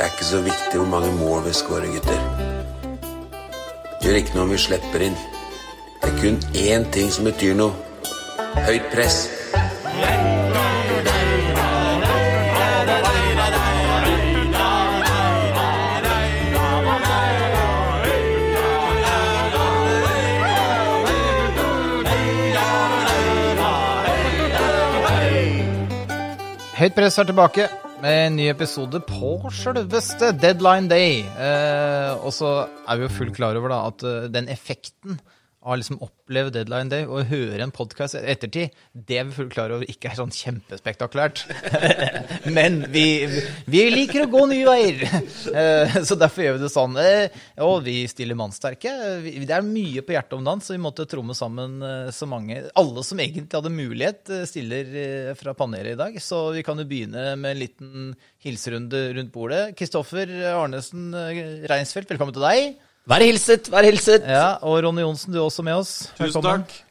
Det er ikke så viktig hvor mange mål vi skårer, gutter. Gjør ikke noe om vi slipper inn. Det er kun én ting som betyr noe. Høyt press. Høyt press er tilbake med en ny episode på sjølveste Deadline Day. Eh, og så er vi jo fullt klar over da, at eh, den effekten av liksom opplevd Deadline Day og høre en podkast ettertid, det er vi fullt klar over ikke er sånn kjempespektakulært. Men vi, vi, liker å gå nye veier, eh, så derfor gjør vi det sånn. Eh, og vi stiller mannsterke. Det er mye på hjertet om dagen, så vi måtte tromme sammen eh, så mange Alle som egentlig hadde mulighet, stiller fra panelet i dag. Så vi kan jo begynne med en liten hilserunde rundt bordet. Kristoffer Arnesen Reinsfeldt, velkommen til deg. Vær hilset, vær hilset. Ja, Og Ronny Johnsen, du er også med oss. Tusen Velkommen. takk.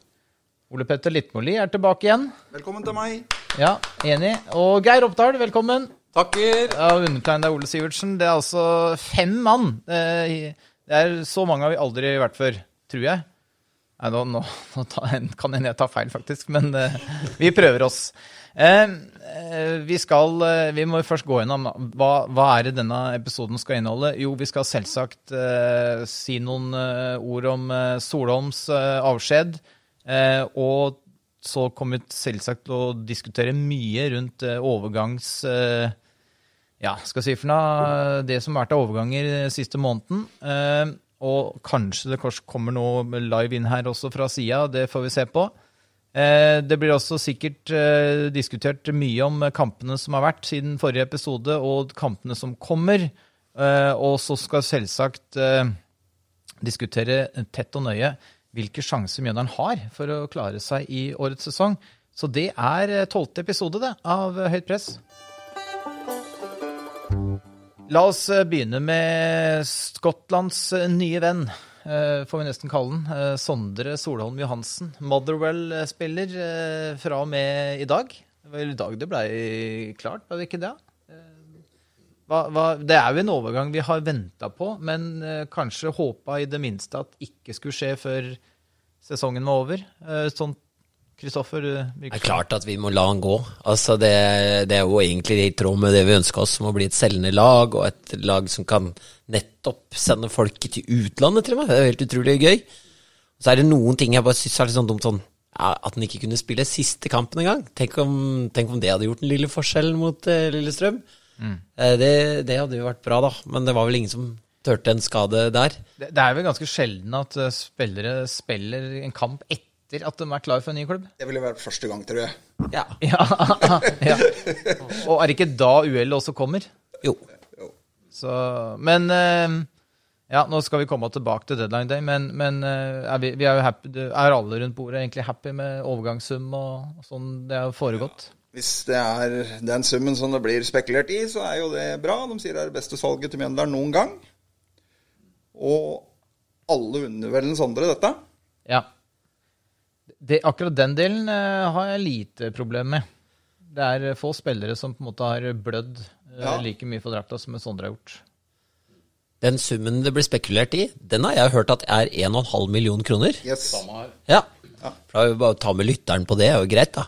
Ole Petter Littmoli er tilbake igjen. Velkommen til meg. Ja, enig. Og Geir Oppdal, velkommen. Takker. Ja, Undertegnede er Ole Sivertsen. Det er altså fem mann. Eh, Det er så mange har vi aldri vært før, tror jeg. Nei, nå, nå, nå ta, kan hende jeg tar feil, faktisk, men eh, vi prøver oss. Eh, vi skal eh, Vi må først gå gjennom hva, hva er det denne episoden skal inneholde. Jo, vi skal selvsagt eh, si noen eh, ord om Solholms eh, avskjed. Eh, og så kommer vi selvsagt til å diskutere mye rundt overgangs... Ja, skal si for noe, det som har vært av overganger siste måneden. Og kanskje det kommer noe live inn her også fra sida, det får vi se på. Eh, det blir også sikkert eh, diskutert mye om kampene som har vært siden forrige episode, og kampene som kommer. Eh, og så skal selvsagt diskutere tett og nøye hvilke sjanser Mjøndalen har for å klare seg i årets sesong. Så det er tolvte episode det, av Høyt press. La oss begynne med Skottlands nye venn, får vi nesten kalle den. eh, Sondre Solholm Johansen. Motherwell-spiller eh, fra og med i dag. Det i dag det ble klart, var det ikke det? Eh, Hva, hva, det er jo en overgang vi har venta på, men eh, kanskje håpa i det minste at ikke skulle skje før sesongen var over. Sånt Kristoffer Det er klart at vi må la han gå. Altså det, det er jo egentlig i tråd med det vi ønska oss, som å bli et selgende lag, og et lag som kan nettopp sende folk til utlandet, til og med. Det er jo helt utrolig gøy. Så er det noen ting jeg bare syns er litt sånn dumt sånn ja, At han ikke kunne spille siste kampen engang. Tenk, om, tenk om det hadde gjort den lille forskjellen mot uh, Lillestrøm. Eh, det, det hadde jo vært bra, da. Men det var vel ingen som turte en skade der. Det, det er vel ganske sjelden at eh, spillere spiller en kamp etter at de er klar for en ny klubb. Det ville vært første gang, tror jeg. Ja. Ja, ja. Og er det ikke da uhellet også kommer? Jo. Så, men eh, ja, nå skal vi komme tilbake til deadline day, men, men eh, er, vi, vi er jo happy, er alle rundt bordet egentlig happy med overgangssum og sånn det har foregått? Hvis det er den summen som det blir spekulert i, så er jo det bra. De sier det er det beste salget til Mjøndalen noen gang. Og alle unner vel den Sondre dette. Ja. Det, akkurat den delen uh, har jeg lite problem med. Det er eh, få spillere som på en måte har blødd uh, Ja. like mye for drakta som Sondre har gjort. Den summen det blir spekulert i, den har jeg hørt at er 1,5 million kroner. Yes. Ja. ja. da vil vi bare ta med lytteren på det, er jo greit, da.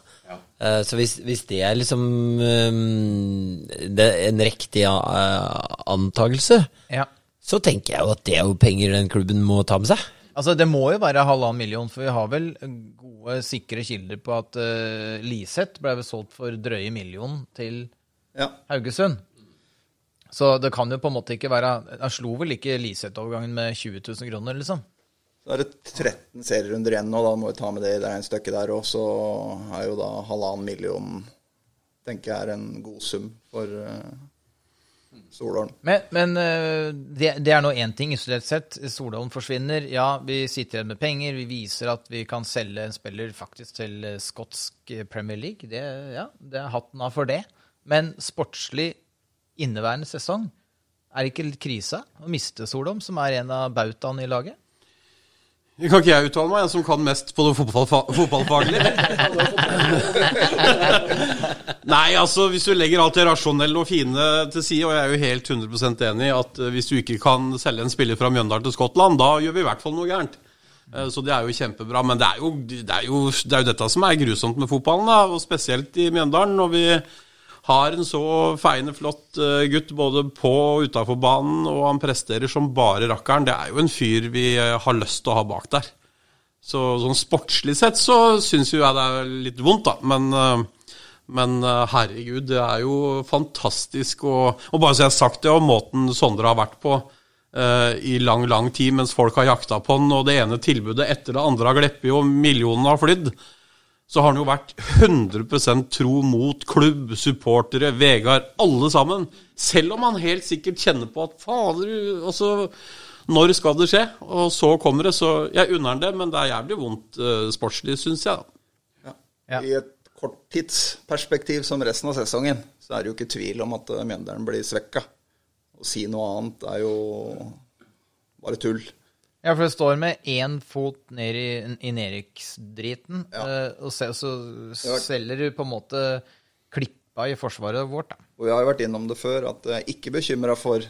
Eh, Så hvis, hvis det er liksom um, det er en riktig uh, antakelse, Ja. så tenker jeg jo at det er jo penger den klubben må ta med seg. Altså, det må jo være halvannen million, for vi har vel gode, sikre kilder på at uh, Liseth ble vel solgt for drøye million til Ja. Haugesund. Så det kan jo på en måte ikke være Han slo vel ikke Liseth-overgangen med 20 000 kroner, liksom? Så er det 13 serierunder igjen nå, da må vi ta med det i det regnestykket der. Og så er jo da halvannen million tenker jeg er en god sum for uh, Solholm. Men, men eh, det, det er nå én ting isolert sett. Solholm forsvinner. Ja, vi sitter igjen med penger. Vi viser at vi kan selge en spiller faktisk til eh, skotsk eh, Premier League. Det, ja, det er hatten av for det. Men sportslig inneværende sesong, er det ikke litt krise å miste Solholm, som er en av bautaene i laget? Kan ikke jeg uttale meg, jeg som kan mest på det fotballfa fotballfaglige? Nei, altså hvis du legger alt det rasjonelle og fine til side, og jeg er jo helt 100% enig i at eh, hvis du ikke kan selge en spiller fra Mjøndalen til Skottland, da gjør vi i hvert fall noe gærent. Eh, Så det er jo kjempebra. Men det er jo, det er jo, det er jo dette som er grusomt med fotballen, da, og spesielt i Mjøndalen. Når vi har en så feiende flott eh, gutt både på og utafor banen, og han presterer som bare rakkeren. Det er jo en fyr vi eh, har lyst til å ha bak der. Så sånn sportslig sett så syns jo jeg det er litt vondt, da. Men, eh, men herregud, det er jo fantastisk. Og, og bare så jeg har sagt det, og måten Sondre har vært på uh, i lang, lang tid mens folk har jakta på den, og det ene tilbudet etter det andre har gleppet, og millionene har flydd så har han jo vært 100% tro mot klubb, supportere, Vegard, alle sammen. Selv om han helt sikkert kjenner på at fader, altså Når skal det skje? Og så kommer det. Så jeg unner han det, men det er jævlig vondt uh, sportslig, syns jeg. Ja. Ja. I et korttidsperspektiv som resten av sesongen, så er det jo ikke tvil om at eh, Mjøndalen blir svekka. Å si noe annet er jo bare tull. Ja, for det står med én fot ned i, i nedrykksdriten, Ja. uh, og se, så Ja. selger du på en måte klippa i forsvaret vårt, da. Og vi har jo vært innom det før, at jeg er ikke bekymra for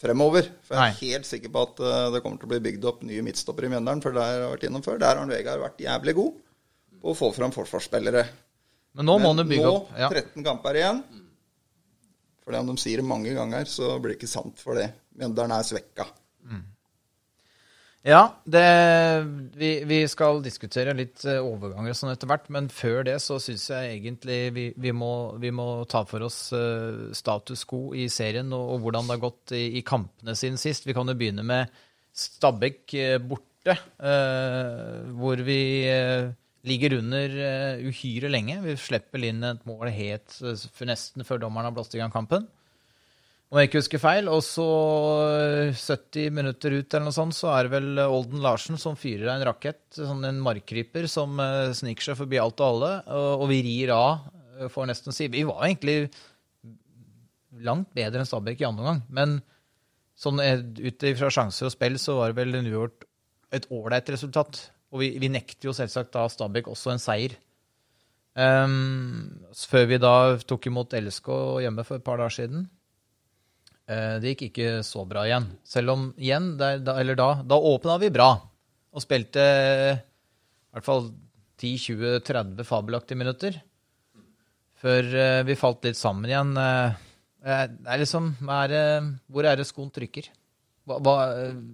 fremover. For jeg er Nei. helt sikker på at eh, det kommer til å bli bygd opp nye midtstoppere i Mjøndalen. For der har jeg vært innom før. Der har Vegard vært jævlig god på å få fram forsvarsspillere. Men nå må han bygge nå, opp. Ja. 13 kamper igjen. For om de sier det mange ganger, så blir det ikke sant for det. Mjøndalen er svekka. Ja, det, vi, vi skal diskutere litt eh, overganger og sånn etter hvert, men før det så syns jeg egentlig vi, vi, må, vi må ta for oss eh, status quo i serien og, og hvordan det har gått i, i kampene siden sist. Vi kan jo begynne med Stabæk eh, borte, eh, hvor vi ligger under uhyre lenge. Vi slipper inn et mål helt nesten før dommeren har blåst i gang kampen om jeg ikke husker feil. Og så eh, 70 minutter ut eller noe sånt, så er det vel Olden Larsen som fyrer av en rakett. Sånn en markkryper som eh, sniker seg forbi alt og alle. Og, vi rir av, eh, får nesten si. Vi var egentlig langt bedre enn Stabæk i andre omgang. Men sånn eh, ut ifra sjanser og spill så var det vel en uavgjort et ålreit resultat. Og vi, vi nekter jo selvsagt da Stabæk også en seier. Um, før vi da tok imot LSK hjemme for et par dager siden. Eh, Det gikk ikke så bra igjen. Selv om igjen, der, da, eller da, da åpna vi bra. Og spilte i hvert fall 10-20-30 fabelaktige minutter. Før eh, vi falt litt sammen igjen. Eh, Det er liksom er Hvor er det skoen trykker? Hva, hva,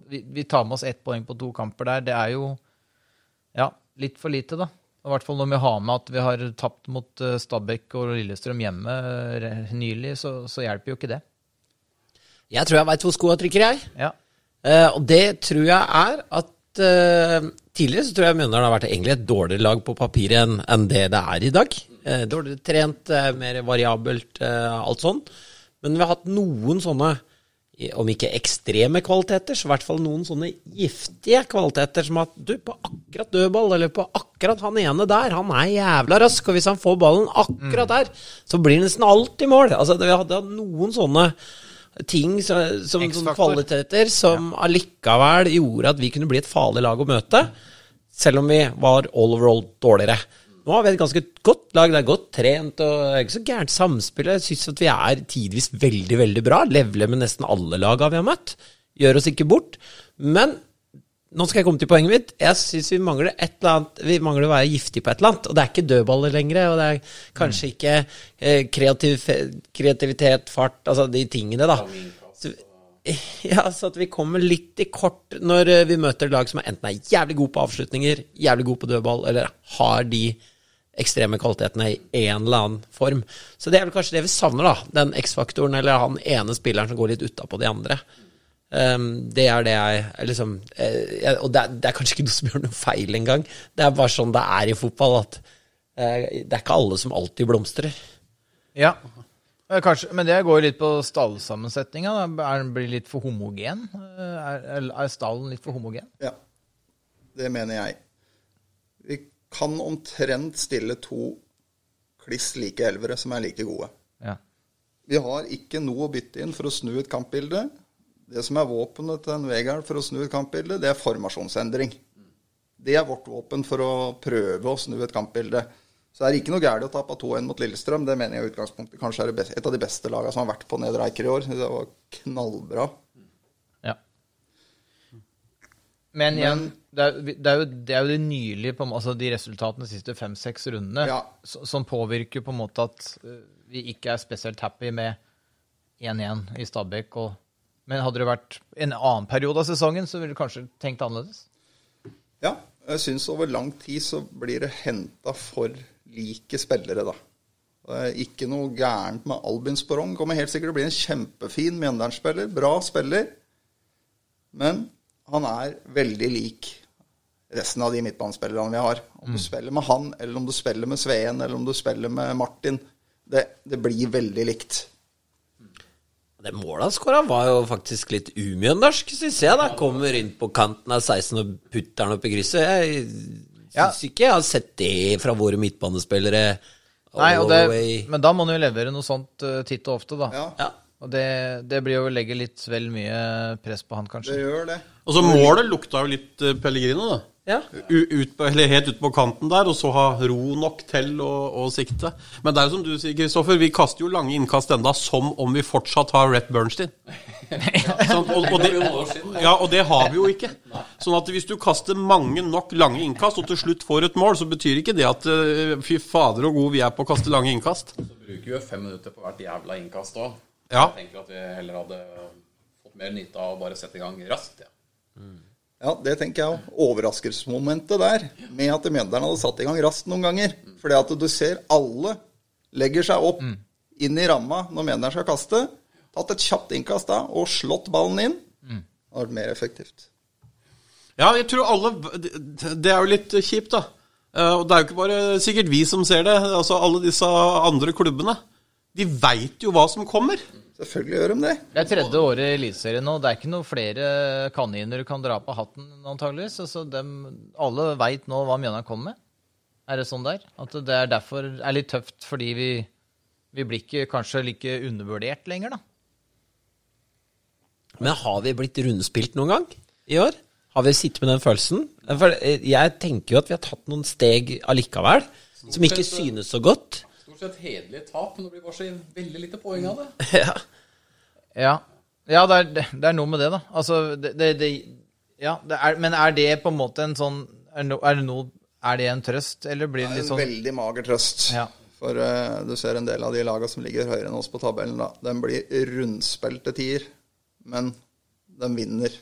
vi, vi tar med oss ett poeng på to kamper der. Det er jo ja, litt for lite, da. I hvert fall når vi har med at vi har tapt mot Stabæk og Lillestrøm hjemme nylig, så, så hjelper jo ikke det. Jeg tror jeg veit hvor skoa trykker, jeg. Ja. Uh, og det tror jeg er at uh, tidligere så tror jeg Mjøndalen har vært egentlig et dårligere lag på papiret enn en det det er i dag. Uh, dårligere trent, mer variabelt, alt sånn. Men vi har hatt noen sånne, om ikke ekstreme kvaliteter, så i hvert fall noen sånne giftige kvaliteter som at du, på akkurat dødball, eller på akkurat han ene der, han er jævla rask, og hvis han får ballen akkurat der, så blir det nesten alltid mål. Altså, vi hadde noen sånne ting som, som, som kvaliteter som allikevel gjorde at vi kunne bli et farlig lag å møte, selv om vi var all over all dårligere. Nå har vi et ganske godt lag, det er godt trent og det er ikke så gærent samspill. Jeg syns at vi er tidvis veldig, veldig bra. Leveler med nesten alle laga vi har møtt. Gjør oss ikke bort. Men nå skal jeg komme til poenget mitt. Jeg syns vi mangler et eller annet Vi mangler å være giftige på et eller annet. Og det er ikke dødballer lenger. Og det er kanskje ikke eh, kreativ, kreativitet, fart, altså de tingene, da. Så, ja, så at vi kommer litt i kort når eh, vi møter lag som enten er jævlig gode på avslutninger, jævlig gode på dødball, eller har de ekstreme kvalitetene i en eller annen form. Så det er vel kanskje det vi savner, da. Den X-faktoren, eller han ene spilleren som går litt utapå de andre. Um, det er det jeg liksom eh, jeg, Og det er, det er kanskje ikke noe som gjør noe feil engang. Det er bare sånn det er i fotball, at uh, det er ikke alle som alltid blomstrer. Ja. Kanskje, men det går litt på stallsammensetninga. Er den blir litt for homogen? Eh, Er, er- er stallen litt for homogen? Ja, det mener jeg. Vi kan omtrent stille to kliss like elvere som er like gode. Ja. Vi har ikke noe å bytte inn for å snu et kampbilde. Det som er våpenet til en Vegard for å snu et kampbilde, det er formasjonsendring. Det er vårt våpen for å prøve å snu et kampbilde. Så det er ikke noe galt å tape 2-1 mot Lillestrøm. Det mener jeg i utgangspunktet kanskje er beste, et av de beste lagene som har vært på Nedre Eiker i år. Det var knallbra. Ja. Men igjen, det, er, det, er jo, det er jo de nylige altså de resultatene de siste fem-seks rundene Ja. som påvirker på en måte at eh, vi ikke er spesielt happy med 1-1 i Stabæk. Og, men hadde det vært en annen periode av sesongen, så ville du kanskje tenkt annerledes? Ja, jeg syns over lang tid så blir det henta for like spillere, da. Ikke noe gærent med Albin Sporong. Kommer helt sikkert til å bli en kjempefin Mjøndalen-spiller. Bra spiller. Men han er veldig lik resten av de midtbanespillerne vi har. Om du spiller med han, eller om du spiller med Sveen, eller om du spiller med Martin. Det, det blir veldig likt. Det målet han skåra, var jo faktisk litt umjøndersk, syns jeg. da Kommer inn på kanten av 16 og putter den opp i krysset. Jeg syns Ja. ikke jeg har sett det fra våre midtbanespillere. Nei, og det, men da må han jo levere noe sånt uh, titt og ofte, da. Ja, Ja. Og det, det blir jo å legge litt vel mye press på han, kanskje. det gjør det. Og så målet lukta jo litt uh, Pellegrino, da. Ja. U ut på, eller helt ut på kanten der, og så ha ro nok til å, å sikte. Men det er jo som du sier, Kristoffer, vi kaster jo lange innkast enda som om vi fortsatt har Rett Bernstein. Sånn, og, og, det, ja, og det har vi jo ikke. Sånn at hvis du kaster mange nok lange innkast, og til slutt får et mål, så betyr ikke det at eh, fy fader og god vi er på å kaste lange innkast. Så bruker vi jo fem minutter på hvert jævla innkast òg. Ja. Jeg tenker at vi heller hadde fått mer nytte av å bare sette i gang raskt. Ja. Ja, det tenker jeg òg. Overraskelsesmomentet der, med at Mjøndalen hadde satt i gang raskt noen ganger. Fordi at du ser alle legger seg opp inn i ramma når Mjøndalen skal kaste. Tatt et kjapt innkast da, og slått ballen inn. Det hadde vært mer effektivt. Ja, jeg tror alle Det er jo litt kjipt, da. Eh, Og det er jo ikke bare sikkert vi som ser det. Altså Alle disse andre klubbene. De veit jo hva som kommer. Selvfølgelig gjør de det. Det er tredje året i Eliteserien nå. Det er ikke noen flere kaniner du kan dra på hatten, antageligvis. Altså, dem, alle veit nå hva Mjøndalen kommer med. Er det sånn der? At det er derfor er litt tøft, fordi vi, vi blir ikke kanskje like undervurdert lenger, da. Men har vi blitt rundspilt noen gang i år? Har vi sittet med den følelsen? For eh, jeg tenker jo at vi har tatt noen steg allikevel, som ikke synes så godt. Stort sett hederlige tap, men det blir bare så veldig lite poeng av det. Ja. Ja, ja det, er, det, er noe med det, da. Altså, det, det, det Ja, det er, men er det på en måte en sånn Er, no, er det no, Er det en trøst, eller blir det Det er en sånn veldig mager trøst. Ja. For uh, du ser en del av de lagene som ligger høyere enn oss på tabellen, da. Den blir rundspilte tier, men den vinner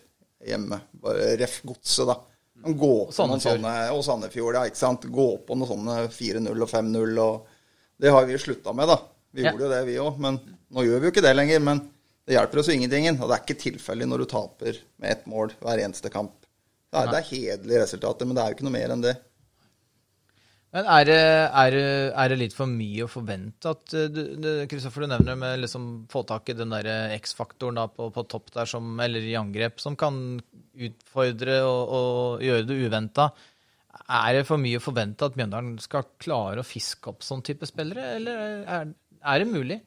hjemme. Bare ref godset, da. Gå går på noen sånne, og Sandefjord, ja, ikke sant. Gå på noen sånne 4-0 og 5-0, og det har vi slutta med, da. Vi Ja. gjorde jo det, vi òg, men nå gjør vi jo ikke det lenger. Men det hjelper oss jo ingenting. Og det er ikke tilfeldig når du taper med ett mål hver eneste kamp. Det er, det er hederlige resultater, men det er jo ikke noe mer enn det. Men er det, er, er det litt for mye å forvente at Kristoffer, du, du, Kristoffer, du nevner med liksom få tak i den der eh, X-faktoren på, på topp der, som, eller i angrep, som kan utfordre og, og gjøre det uventa. Er det for mye å forvente at Mjøndalen skal klare å fiske opp sånn type spillere, eller er, er det mulig?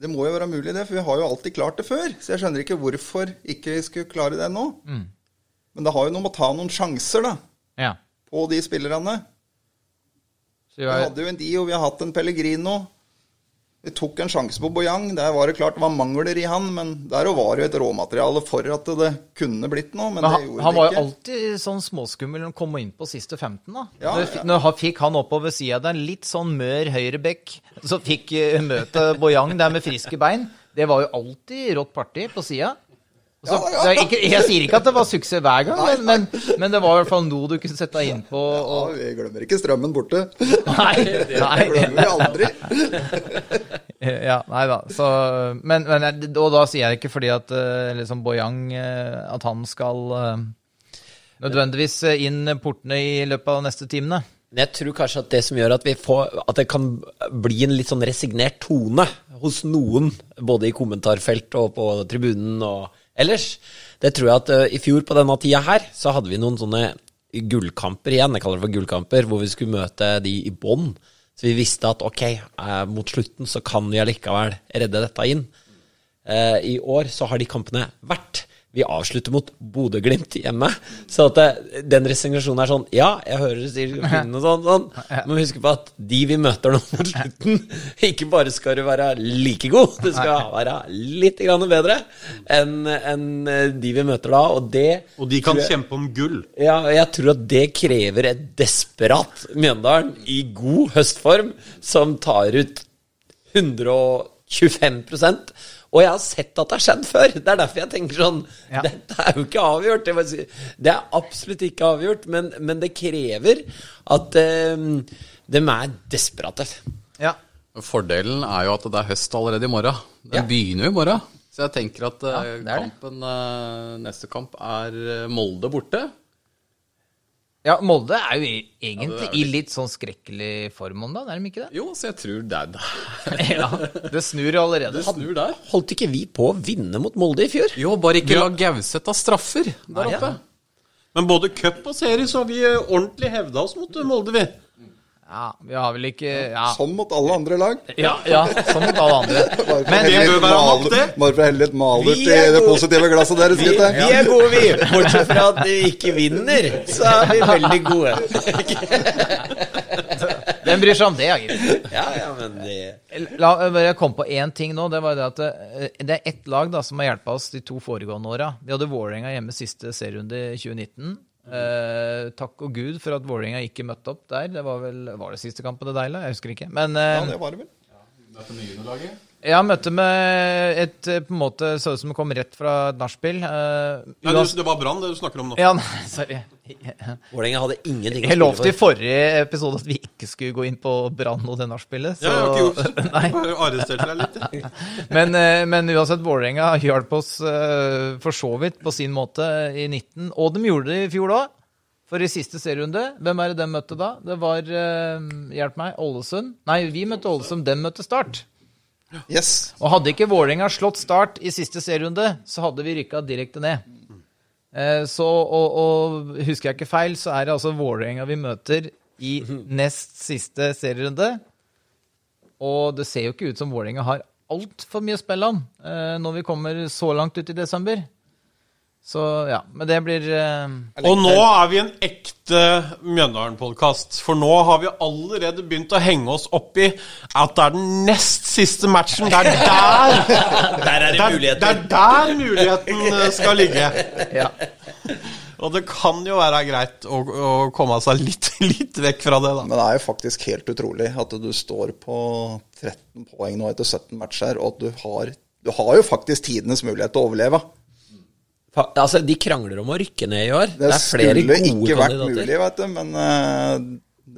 Det må jo være mulig, det, for vi har jo alltid klart det før. Så jeg skjønner ikke hvorfor ikke vi skulle klare det nå. Men det har jo noe med å ta noen sjanser da, Ja. på de spillerne. Så vi Vi hadde jo en Dio, vi har hatt en Pellegrino. Vi tok en sjanse på Bojang. Der var det klart det var mangler i han, men der var det jo et råmateriale for at det kunne blitt noe. Men, men det han, gjorde han det var jo alltid sånn småskummel når han kom inn på siste 15. da. Ja, Når, ja. når han fikk han oppover sida der, litt sånn mør høyrebekk, så fikk eh, møte Bojang der med friske bein. Det var jo alltid rått party på sida. Så, Ja, ja. ikke, jeg sier ikke at det var suksess hver gang, men, men, men det var i hvert fall noe du kunne sette deg inn på. Ja, vi glemmer ikke strømmen borte. nei, Det glemmer vi aldri. Ja, nei da. Så, men, men, og da sier jeg ikke fordi at liksom Boyang eh, At han skal eh, nødvendigvis inn portene i løpet av neste timene. Men jeg tror kanskje at det som gjør at vi får At det kan bli en litt sånn resignert tone hos noen, både i kommentarfelt og på tribunen og ellers, det tror jeg at uh, i fjor på denne tida her, så hadde vi noen sånne gullkamper igjen, jeg kaller det for gullkamper, hvor vi skulle møte de i bånn. Så vi visste at ok, uh, mot slutten så kan vi allikevel redde dette inn. Uh, I år så har de kampene vært vi avslutter mot Bodø-Glimt hjemme. Så at det, den resignasjonen er sånn Ja, jeg hører du sier Finn og sånn, sånn, men husk på at de vi møter nå mot slutten Ikke bare skal du være like god, du skal være litt grann bedre enn en de vi møter da, og det Og de kan jeg- kjempe om gull. ja, og jeg tror at det krever et desperat Mjøndalen i god høstform, som tar ut 125 Og jeg har sett at det har skjedd før. Det er derfor jeg tenker sånn Ja. Dette er jo ikke avgjort. Det, si. det er absolutt ikke avgjort, men, men det krever at um, de er desperate. Ja. Fordelen er jo at det er høst allerede i morgen. Den Ja. begynner jo i morgen. Så jeg tenker at eh, er det. kampen, eh, neste kamp er eh, Molde borte. Ja, Molde er jo egentlig Ja, er i litt sånn skrekkelig form om dagen, er de ikke det? Jo, så jeg tror det er der. ja, det snur jo allerede. Det snur der. Holdt ikke vi på å vinne mot Molde i fjor? Jo, bare ikke Ja. la Gauseth ta straffer der Nei, ja. Men både cup og serie så har vi eh, ordentlig hevda oss mot eh, Molde, vi. Ja, vi har vel ikke Ja, Som mot alle andre lag. ja, ja som mot alle andre. Men Det bør være nok, maler- det. Bare for å helle litt malurt Vi i er det positive glasset deres, Vi, vi er gode, vi. Bortsett fra at vi ikke vinner, så er vi veldig gode. hvem bryr seg om det, gitt? Ja, ja, men det La bare komme på én ting nå. Det var det at eh, det er ett lag da, som har hjulpet oss de to foregående åra. Vi hadde Vålerenga hjemme siste serierunde i 2019. Eh, takk og gud for at Vålerenga ikke møtte opp der. Det var vel var det siste kampen til Deila? Jeg husker ikke. Men Ja, eh, det var det vel. Møter med juniorlaget. Jeg møtte med et eh, på en måte så ut som det kom rett fra et nachspiel. Uh, Nei, det, det var Brann det du snakker om nå. ja, nei, sorry. Vålerenga hadde ingenting å Jeg lovte i forrige episode at vi ikke skulle gå inn på Brann og det nachspielet. Ja, jeg har ikke gjort det. Bare arrestert deg litt. Men, uh, men uansett, Vålerenga hjalp oss uh, for så vidt på sin måte i 19. Og de gjorde det i fjor òg. For i siste serierunde, hvem er det de møtte da? Det var eh, Hjelp meg, Ålesund? Nei, vi møtte Ålesund, dem møtte Start. Yes. Og hadde ikke Vålerenga slått Start i siste serierunde, så hadde vi rykka direkte ned. Eh, så, og, og husker jeg ikke feil, så er det altså Vålerenga vi møter i nest siste serierunde. Og det ser jo ikke ut som Vålerenga har altfor mye å spille om eh, når vi kommer så langt ut i desember. Så ja, men det blir eh, Og nå er vi en ekte Mjøndalen-podkast. For nå har vi allerede begynt å henge oss opp i at det er den nest siste matchen. Det er der Der er det der, er, det er der muligheten eh, skal ligge. Ja. Og det kan jo være greit å, å komme seg litt, litt vekk fra det, da. Men det er jo faktisk helt utrolig at du står på 13 poeng nå etter 17 matcher, og at du har Du har jo faktisk tidenes mulighet til å overleve. Altså, de krangler om å rykke ned i år. Det, er flere skulle gode ikke vært mulig, vet du, men uh,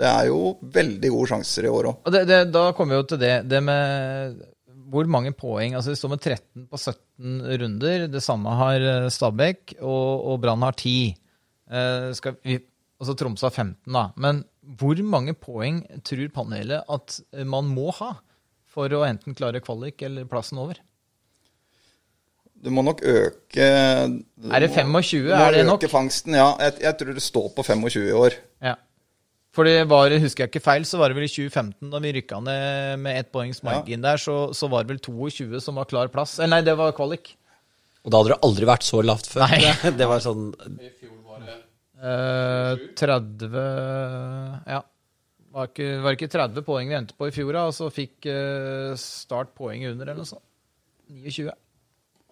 det er jo veldig gode sjanser i år òg. Og det, det, da kommer vi jo til det, det med hvor mange poeng Altså, vi står med 13 på 17 runder. Det samme har eh, Stabæk, og, og Brann har 10. Eh, skal vi, altså Tromsø har 15, da. Men hvor mange poeng tror panelet at man må ha for å enten klare kvalik eller plassen over? Du må nok øke Er det 25? Du må Er det nok? øke fangsten, ja. Jeg, jeg tror det står på 25 i år. Ja. For det var, husker jeg ikke feil, så var det vel i 2015, da vi rykka ned med ett poengs margin der, så, så var det vel 22 som var klar plass. Eller nei, det var kvalik. Og da hadde det aldri vært så lavt før. Nei. Det var sånn I fjor var Eh, 30 Ja. Var ikke, var ikke 30 poeng vi endte på i fjor, da, og så fikk eh, Start poeng under, eller noe sånt. 29.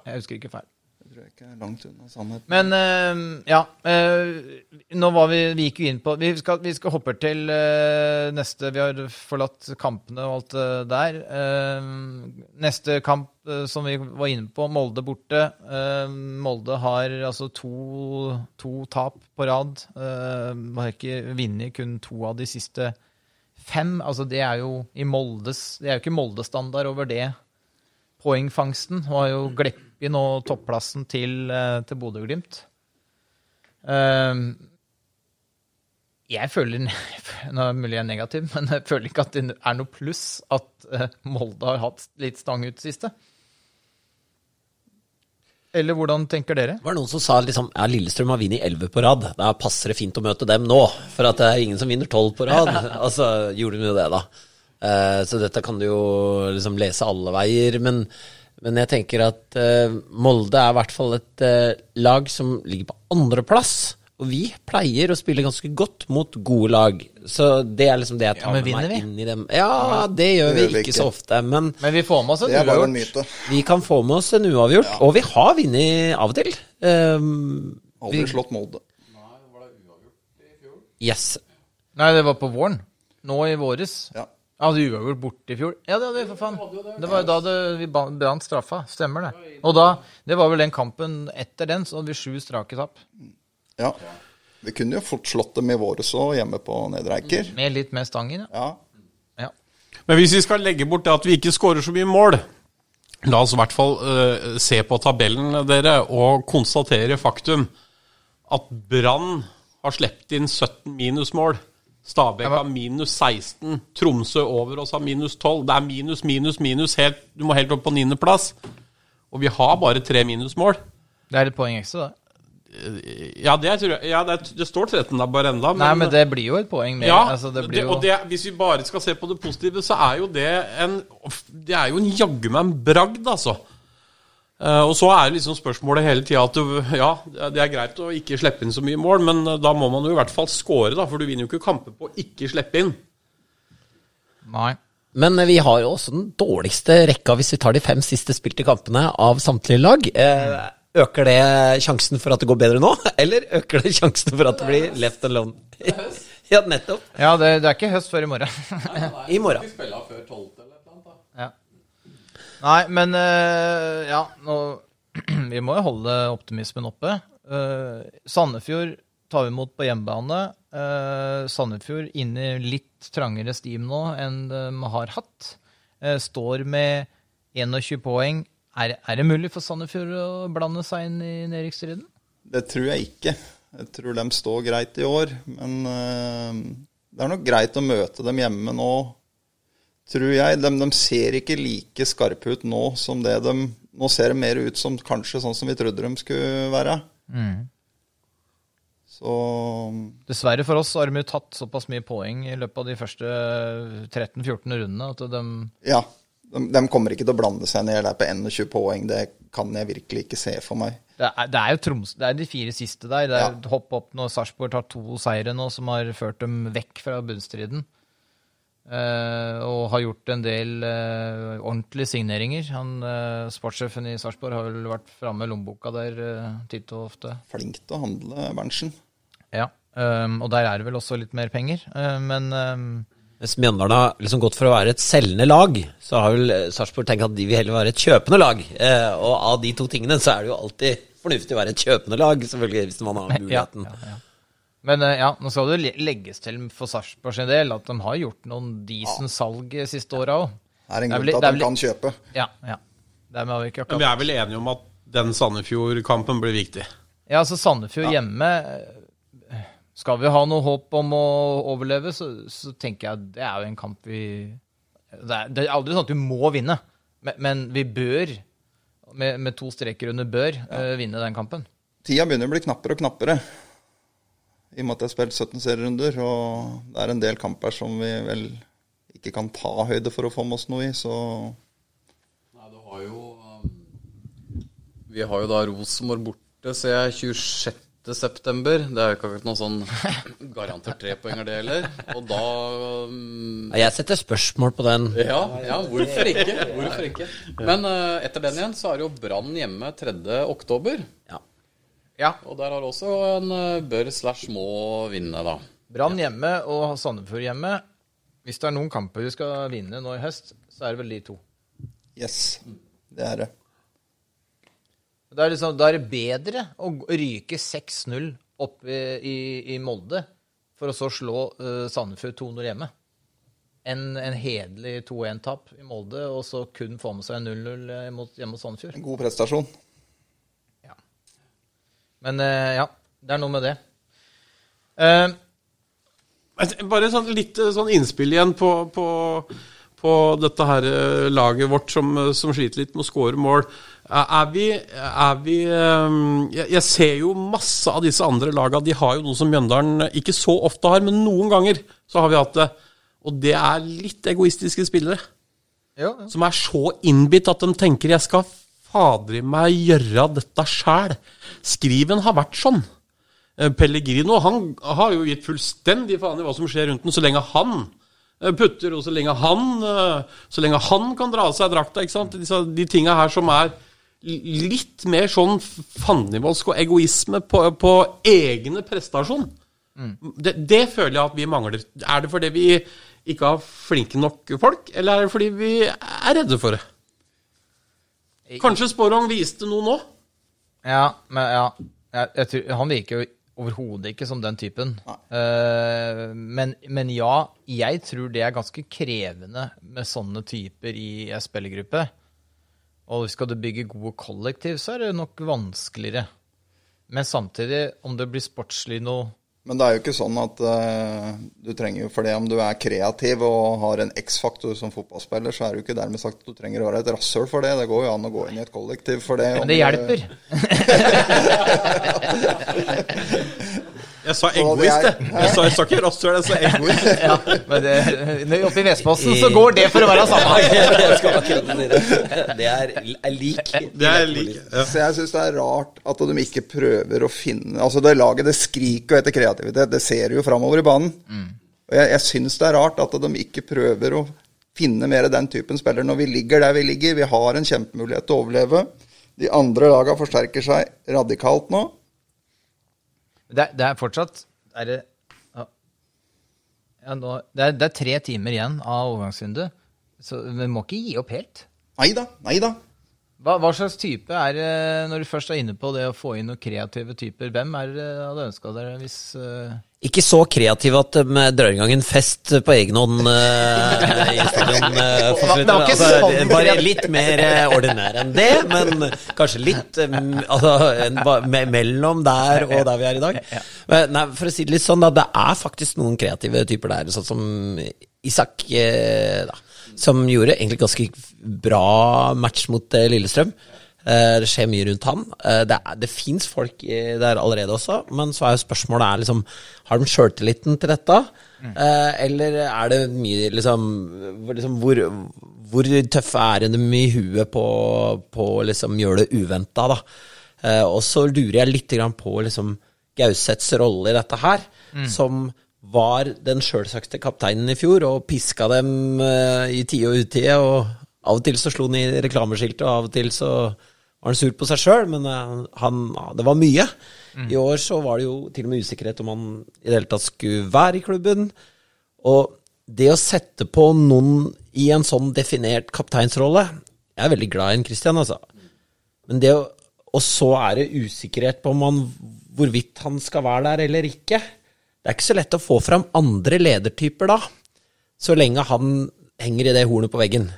Jeg husker ikke feil. Det tror jeg ikke er langt unna sannheten. Men eh, ja. eh, nå var vi Vi gikk jo inn på Vi skal, vi skal hoppe til eh, neste Vi har forlatt kampene og alt det der. Neste kamp som vi var inne på, Molde borte. Molde har altså to, to tap på rad. Har ikke vunnet kun to av de siste fem. Altså det er jo i Moldes Det er jo ikke Molde-standard over det poengfangsten. Var jo glipp i nå topplassen til, eh, til Bodø-Glimt. Ehm, jeg føler Nå er det mulig jeg er negativ, men jeg føler ikke at det er noe pluss at eh, Molde har hatt litt stang ut siste. Eller hvordan tenker dere? Det var noen som sa liksom ja, Lillestrøm har vunnet 11 på rad. Da passer det fint å møte dem nå, for at det er ingen som vinner 12 på rad. altså, gjorde de jo det, da. Eh, så dette kan du jo liksom lese alle veier. Men Men jeg tenker at eh, Molde er i hvert fall et eh, lag som ligger på andreplass. Og vi pleier å spille ganske godt mot gode lag. Så det er liksom det jeg tar ja, med meg vi? inn i dem. Ja, det gjør vi gjør vi ikke ikke. så ofte. Men Men vi får med oss en uavgjort. vi kan få med oss en uavgjort. Og vi har vunnet av og til. Um, Aldri vi, slått Molde. Nei, var det uavgjort i fjor? yes. Nei, det var på våren. Nå i våres. Ja. Ja, hadde uavgjort borte i fjor. Ja, det hadde vi, for faen. Det var jo da det, vi brant straffa. Stemmer det. Og da, det var vel den kampen etter den, så hadde vi sju strake tap. ja. Vi kunne jo fort slått dem i våres òg, hjemme på Nedre Eiker. Med litt mer stangen, ja. Ja. ja. Men hvis vi skal legge bort det at vi ikke skårer så mye mål, la oss i hvert fall uh, se på tabellen dere og konstatere faktum at Brann har sluppet inn 17 minusmål. Stabæk har minus 16. Tromsø over oss har minus 12. Det er minus, minus, minus. Helt, du må helt opp på niendeplass. Og vi har bare tre minusmål. Det er et poeng ekstra, det. Ja, det, jeg, ja, det, det står 13 der bare enda. Nei, men det blir jo et poeng mer. Ja, altså, det det, og det, hvis vi bare skal se på det positive, så er jo det en Det er jo en jaggu meg en bragd, altså. Eh, og så er liksom spørsmålet hele tida at du, ja, det er greit å ikke slippe inn så mye mål, men eh, da må man jo i hvert fall score, da, for du vinner jo ikke kamper på å ikke slippe inn. Nei. Men eh, vi har jo også den dårligste rekka hvis vi tar de fem siste spilte kampene av samtlige lag. Eh, øker det sjansen for at det går bedre nå, eller øker det sjansen for at det blir left alone? ja, nettopp. Ja, det, det er ikke høst før i morgen. I morgen. Vi spiller før 12. eller et eller annet. da. ja. Nei, men uh, ja, nå Vi må jo holde optimismen oppe. Uh, Sandefjord tar vi imot på hjemmebane. Uh, Sandefjord inne i litt trangere stim nå enn de har hatt. Står med 21 poeng. Er, er det mulig for Sandefjord å blande seg inn i nedrykksstriden? Det tror jeg ikke. Jeg tror de står greit i år. Men det er nok greit å møte dem hjemme nå, tror jeg. De, de ser ikke like skarpe ut nå som det de Nå ser de mer ut som kanskje sånn som vi trodde de skulle være. Så Dessverre for oss har de jo tatt såpass mye poeng i løpet av de første 13-14 rundene at de ja. De, de kommer ikke til å blande seg ned der på 21 poeng. Det kan jeg virkelig ikke se for meg. Det er, det er jo Troms, det er de fire siste der. Det er Ja. hopp opp når Sarpsborg tar to seire nå, som har ført dem vekk fra bunnstriden. Eh, og har gjort en del eh, ordentlige signeringer. Han, eh, Sportssjefen i Sarpsborg har vel vært framme med lommeboka der titt og ofte. Flink til å handle, Berntsen. Ja. Um, og der er det vel også litt mer penger. Eh, men um, Mens Mjøndalen har liksom gått for å være et selgende lag, så har vel Sarpsborg tenkt at de vil heller være et kjøpende lag. Eh, og av de to tingene så er det jo alltid fornuftig å være et kjøpende lag, selvfølgelig, hvis man har ja, muligheten. ja, ja. Men eh, ja, nå skal det legges til for Sarpsborg sin del at de har gjort noen decent salg eh, siste åra òg. Det er en grunn til at de kan kjøpe. Ja, ja. Dermed har vi ikke Men vi er vel enige om at den Sandefjord-kampen blir viktig. Ja, altså Sandefjord hjemme eh, Skal vi ha noe håp om å overleve, så, så tenker jeg at det er jo en kamp vi Det er, det er aldri sånn at vi må vinne, men, men vi bør, med, med to streker under bør, eh, vinne den kampen. Tida begynner å bli knappere og knappere. I og med at jeg har spilt 17 serierunder, og det er en del kamper som vi vel ikke kan ta høyde for å få med oss noe i, så Nei, du har jo um, Vi har jo da Rosenborg borte, ser jeg, 26. september. Det er jo ikke akkurat noen sånn garantert trepoenger, det heller. Og da um, Jeg setter spørsmål på den. ja, ja, hvorfor ikke? Hvorfor ikke? Men uh, etter den igjen så er det jo Brann hjemme 3. oktober. Ja. Ja. Og der har også en eh, bør slash må vinne, da. Brann hjemme og Sandefjord hjemme. Hvis det er noen kamper vi skal vinne nå i høst, så er det vel de to. yes, det er det. Da er, liksom, er det bedre å ryke 6-0 opp i, i Molde for å så slå uh, Sandefjord 2-0 hjemme, enn en hederlig 2-1-tap i Molde og så kun få med seg 0-0 mot- hjemme mot Sandefjord. En god prestasjon. Men eh, ja, det er noe med det. Eh, Bare sånn litt eh, sånn innspill igjen på, på, på dette her laget vårt som, som sliter litt med å skåre mål. Er vi, er vi jeg, jeg ser jo masse av disse andre lagene. De har jo noe som Mjøndalen ikke så ofte har, men noen ganger så har vi hatt det. Og det er litt egoistiske spillere. Ja, ja. som er så innbitt at de tenker 'jeg skal fader i meg gjøre dette sjæl'. Skriven har vært sånn. Eh, Pellegrino han har jo gitt fullstendig faen i hva som skjer rundt den, så lenge han eh, putter, og så lenge han, eh, så lenge han kan dra av seg drakta. ikke sant? Disse, de tinga her som er litt mer sånn fandenivoldsk og egoisme på, på egne prestasjon. Det, det føler jeg at vi mangler. Er det fordi vi ikke har flinke nok folk, eller er det fordi vi er redde for det? Kanskje Sporong viste noe nå? Ja, men ja. Jeg, jeg tror, han virker jo overhodet ikke som den typen. Uh, men, men ja, jeg tror det er ganske krevende med sånne typer i ei spillergruppe. Og skal du bygge gode kollektiv, så er det nok vanskeligere. Men samtidig, om det blir sportslig noe Men det er jo ikke sånn at uh, du trenger jo for det om du er kreativ og har en X-faktor som fotballspiller, så er det jo ikke dermed sagt at du trenger å være et rasshøl for det. Det går jo an å gå inn i et kollektiv for det. Men det hjelper. Jeg sa egoist, jeg. Jeg sa, jeg sa ikke rasshøl, jeg sa egoist. Ja, men det, oppe i Vestfossen så går det for å være samme. Jeg skal akkurat si det. Det er, er lik. Det er lik. Ja. Så jeg syns det er rart at de ikke prøver å finne Altså, det laget det skriker jo etter kreativitet. Det ser jo framover i banen. Og jeg, jeg syns det er rart at de ikke prøver å finne mer den typen spiller når vi ligger der vi ligger. Vi har en kjempemulighet til å overleve. De andre lagene forsterker seg radikalt nå. Det, det er fortsatt er det, ja. Nå, det, er, det er tre timer igjen av overgangsvinduet, så vi må ikke gi opp helt. Nei da, nei da. Hva, hva slags type er det, når du først er inne på det å få inn noen kreative typer, hvem er det du ønska dere hvis eh, Ikke så kreativ at de drar i gang en fest på egen hånd uh, i stadion. eh, ikke altså, bare litt mer uh, ordinær enn det, men kanskje litt eh, altså, en, me mellom der og der vi er i dag. Men, nei, for å si det litt sånn, da, det er faktisk noen kreative typer der, sånn som Isak, eh, da, som gjorde egentlig ganske bra match mot eh, Lillestrøm. Eh, Det skjer mye rundt han. Eh, Det, er- det fins folk der allerede også, men så er jo spørsmålet er liksom Har de sjøltilliten til dette? Mm. Eller er det mye liksom, liksom hvor, hvor tøffe er de i huet på, på å liksom gjøre det uventa, da? Og så lurer jeg litt på liksom Gauseths rolle i dette her, som var den sjølsagte kapteinen i fjor og piska dem i tide og utide. Og av og til så slo han i reklameskilt, og av og til så var han sur på seg sjøl, men eh, han, det var mye. I år så var det jo til og med usikkerhet om han i det hele tatt skulle være i klubben. Og det å sette på noen i en sånn definert kapteinsrolle Jeg er veldig glad i en Christian, altså. Men det å Og så er det usikkerhet på om han, hvorvidt han skal være der eller ikke. Det er ikke så lett å få fram andre ledertyper da, så lenge han henger i det hornet på veggen.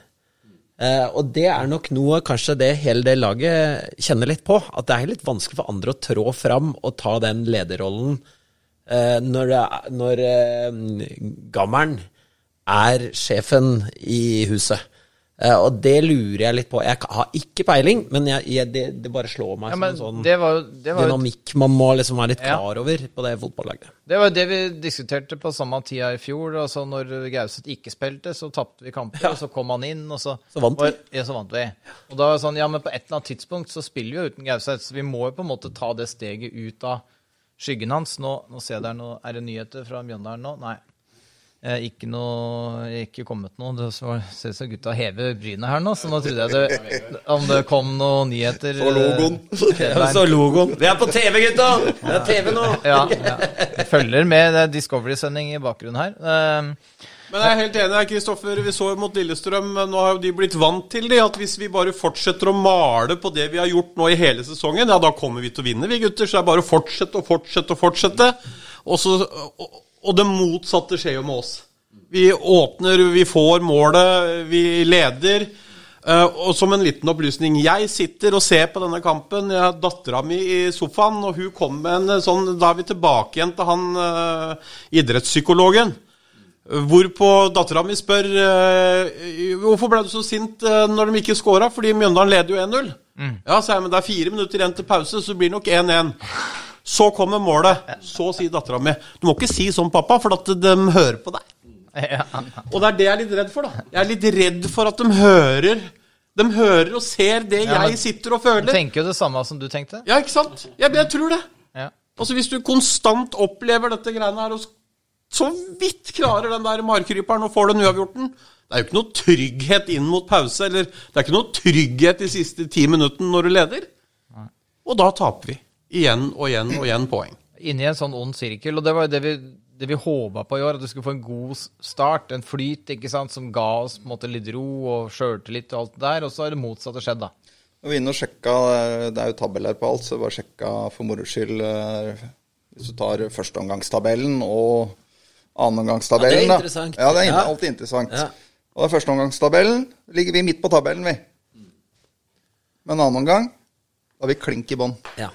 Eh, og det er nok noe kanskje det hele det laget kjenner litt på. At det er litt vanskelig for andre å trå fram og ta den lederrollen uh, når, når uh, gammelen er sjefen i huset. Eh, og det lurer jeg litt på. Jeg har ikke peiling, men jeg, jeg, det, det bare slår meg Ja, som en sånn det var det var dynamikk man må liksom være litt Ja. klar over på det fotballaget. Det var jo det vi diskuterte på samme tida i fjor. Altså når Gauseth ikke spilte, så tapte vi kamper, og så kom han inn, og så Så vant vi. og- Ja, så vant vi. Og da var det sånn, ja, men på et eller annet tidspunkt så spiller vi jo uten Gauseth, så vi må jo på en måte ta det steget ut av skyggen hans. Nå, nå ser jeg der, nå er det nyheter fra Mjøndalen nå? Nei. Eh, ikke noe Ikke kommet noe. Det ser ut som gutta hever brynet her nå, så nå trodde jeg det Om det kom noen nyheter Så logoen. Ja, Så logoen. Vi er på TV, gutta! Det er TV nå! Ja, ja. Jeg følger med. Det er Discovery-sending i bakgrunnen her. Eh, Men jeg er helt enig, Kristoffer. Vi så mot Lillestrøm. Nå har jo de blitt vant til det. At hvis vi bare fortsetter å male på det vi har gjort nå i hele sesongen, ja, da kommer vi til å vinne, vi gutter. Så det er bare å fortsette og fortsette og fortsette. Og, så, og, og det motsatte skjer jo med oss. Vi åpner, vi får målet, vi leder. Eh, og som en liten opplysning Jeg sitter og ser på denne kampen. Jeg har dattera mi i sofaen, og hun kom med en sånn Da er vi tilbake igjen til han eh, idrettspsykologen. Hvorpå dattera mi spør eh, hvorfor ble du så sint eh, når de ikke scora, fordi Mjøndalen leder jo 1-0. Ja, sa jeg, men det er fire minutter igjen til pause, så blir det nok 1-1. Så kommer målet. Så sier dattera mi Du må ikke si sånn, pappa, for at de hører på deg. Og det er det jeg er litt redd for, da. Jeg er litt redd for at de hører De hører og ser det Ja, jeg sitter og Du føler. tenker jo det samme som du tenkte. Ja, ikke sant? Jeg, jeg tror det. Ja. Altså Hvis du konstant opplever dette greiene her, og så vidt klarer den der markryperen og får den uavgjorten Det er jo ikke noe trygghet inn mot pause, eller det er ikke noe trygghet de siste ti minuttene når du leder. Og da taper vi. Igjen og igjen og igjen poeng. Inni en sånn ond sirkel. Og det var jo det vi, det vi håpa på i år, at du skulle få en god start. En flyt ikke sant, som ga oss på en måte litt ro og sjøltillit og alt det der. Og så har det motsatte skjedd, da. Vi er inne og sjekka, Det er jo tabeller på alt, så bare sjekka for moro skyld eh, Hvis du tar førsteomgangstabellen og annenomgangstabellen Ja, det er da. interessant. Ja, det er Ja. alltid interessant. Ja. Og det er førsteomgangstabellen ligger vi midt på tabellen, vi. Men annen omgang, da er vi klink i bånn. Ja.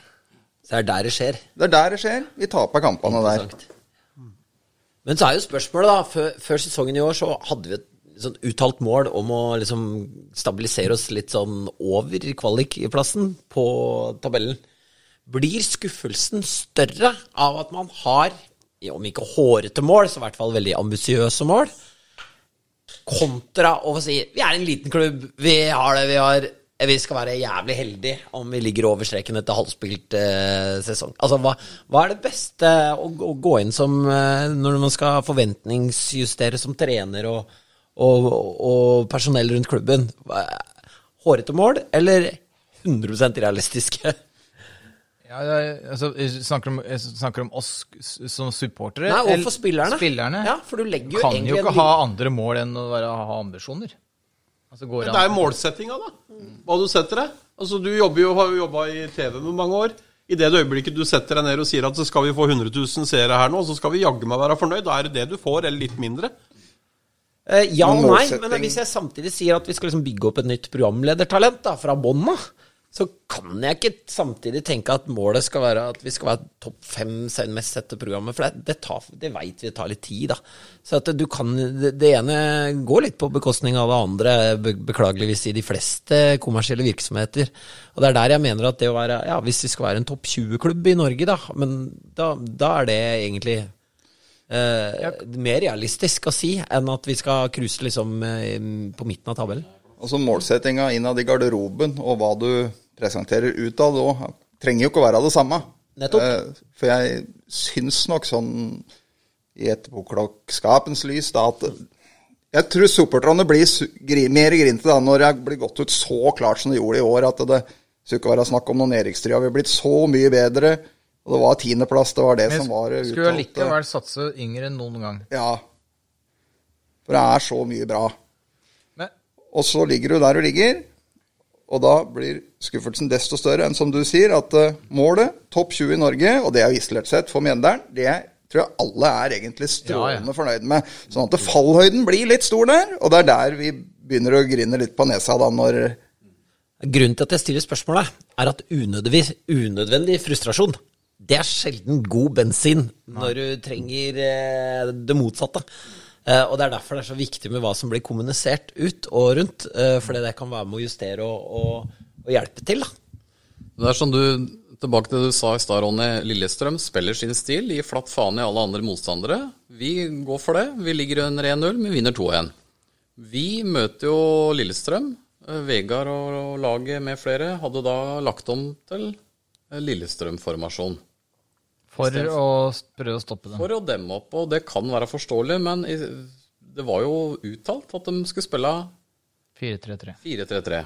Så det er der det skjer. Det er der det skjer. Vi taper kampene der. Men så er jo spørsmålet, da. Før, før sesongen i år så hadde vi et sånn uttalt mål om å liksom stabilisere oss litt sånn over kvalikplassen på tabellen. Blir skuffelsen større av at man har, om ikke hårete mål, så i hvert fall veldig ambisiøse mål, kontra å si vi er en liten klubb, vi har det, vi har vi skal være jævlig heldige om vi ligger over streken etter halvspilt eh, sesong. Altså, hva, hva er det beste å, å gå inn som eh, når man skal forventningsjustere som trener og, og, og personell rundt klubben? Hårete mål, eller 100% realistiske? Ja, altså, snakker, om, snakker om oss som supportere? Nei, og for spillerne. Spillerne Ja, for du legger jo kan egentlig jo ikke ha andre mål enn å være, ha ambisjoner. Altså, går Det er jo målsettinga, da. Hva du setter deg. Altså, du jo, har jo jobba i TV med mange år. I det øyeblikket du setter deg ned og sier at så skal vi få 100 000 seere her nå, så skal vi jaggu meg være fornøyd. Da er det det du får, eller litt mindre. Eh, ja og nei, men hvis jeg samtidig sier at vi skal liksom bygge opp et nytt programledertalent da, fra bånn av, så kan jeg ikke samtidig tenke at målet skal være at vi skal være topp fem mest sette programmet, for det, det, tar, det veit vi tar litt tid, da. Så at du kan Det, det ene går litt på bekostning av det andre, beklageligvis i de fleste kommersielle virksomheter. Og det er der jeg mener at det å være Ja, hvis vi skal være en topp 20-klubb i Norge, da, men da, da er det egentlig eh, mer realistisk å si enn at vi skal cruise liksom eh, på midten av tabellen. Altså målsettinga innad i garderoben og hva du presenterer utad òg, trenger jo ikke å være det samme. Nettopp. Eh, For jeg syns nok sånn i etterpåklokskapens lys da at jeg tror supporterne blir gri, mer grinte da når jeg blir gått ut så klart som de gjorde i år, at det skulle ikke være snakk om noen Erikstria. Vi har blitt så mye bedre, og det var tiendeplass, det var det Men som var uttalt. skulle allikevel satse yngre enn noen gang. Ja. For det er så mye bra. Men, Og så ligger du der du ligger, og da blir skuffelsen desto større enn som du sier, at eh, målet, topp 20 i Norge, og det er isolert sett for Mjøndalen, det tror jeg alle er egentlig strålende fornøyd med. Sånn at fallhøyden blir litt stor der, og det er der vi begynner å grine litt på nesa da når Grunnen til at jeg stiller spørsmålet, er at unødvendig, unødvendig frustrasjon det er sjelden god bensin når du trenger eh, det motsatte. Eh, og Det er derfor det er så viktig med hva som blir kommunisert ut og rundt. Eh, fordi det kan være med å justere og, og, og hjelpe til. da. Det er som du, Tilbake til det du sa i stad, Ronny. Lillestrøm spiller sin stil, gir flatt faen i alle andre motstandere. Vi går for det. Vi ligger under 1-0, vi vinner 2-1. Vi møter jo Lillestrøm. Eh, Vegard og laget med flere hadde da lagt om til Lillestrøm-formasjon. For å prøve å stoppe dem. For å demme opp, og det kan være forståelig, men i, det var jo uttalt at de skulle spille 4-3-3. 4-3-3.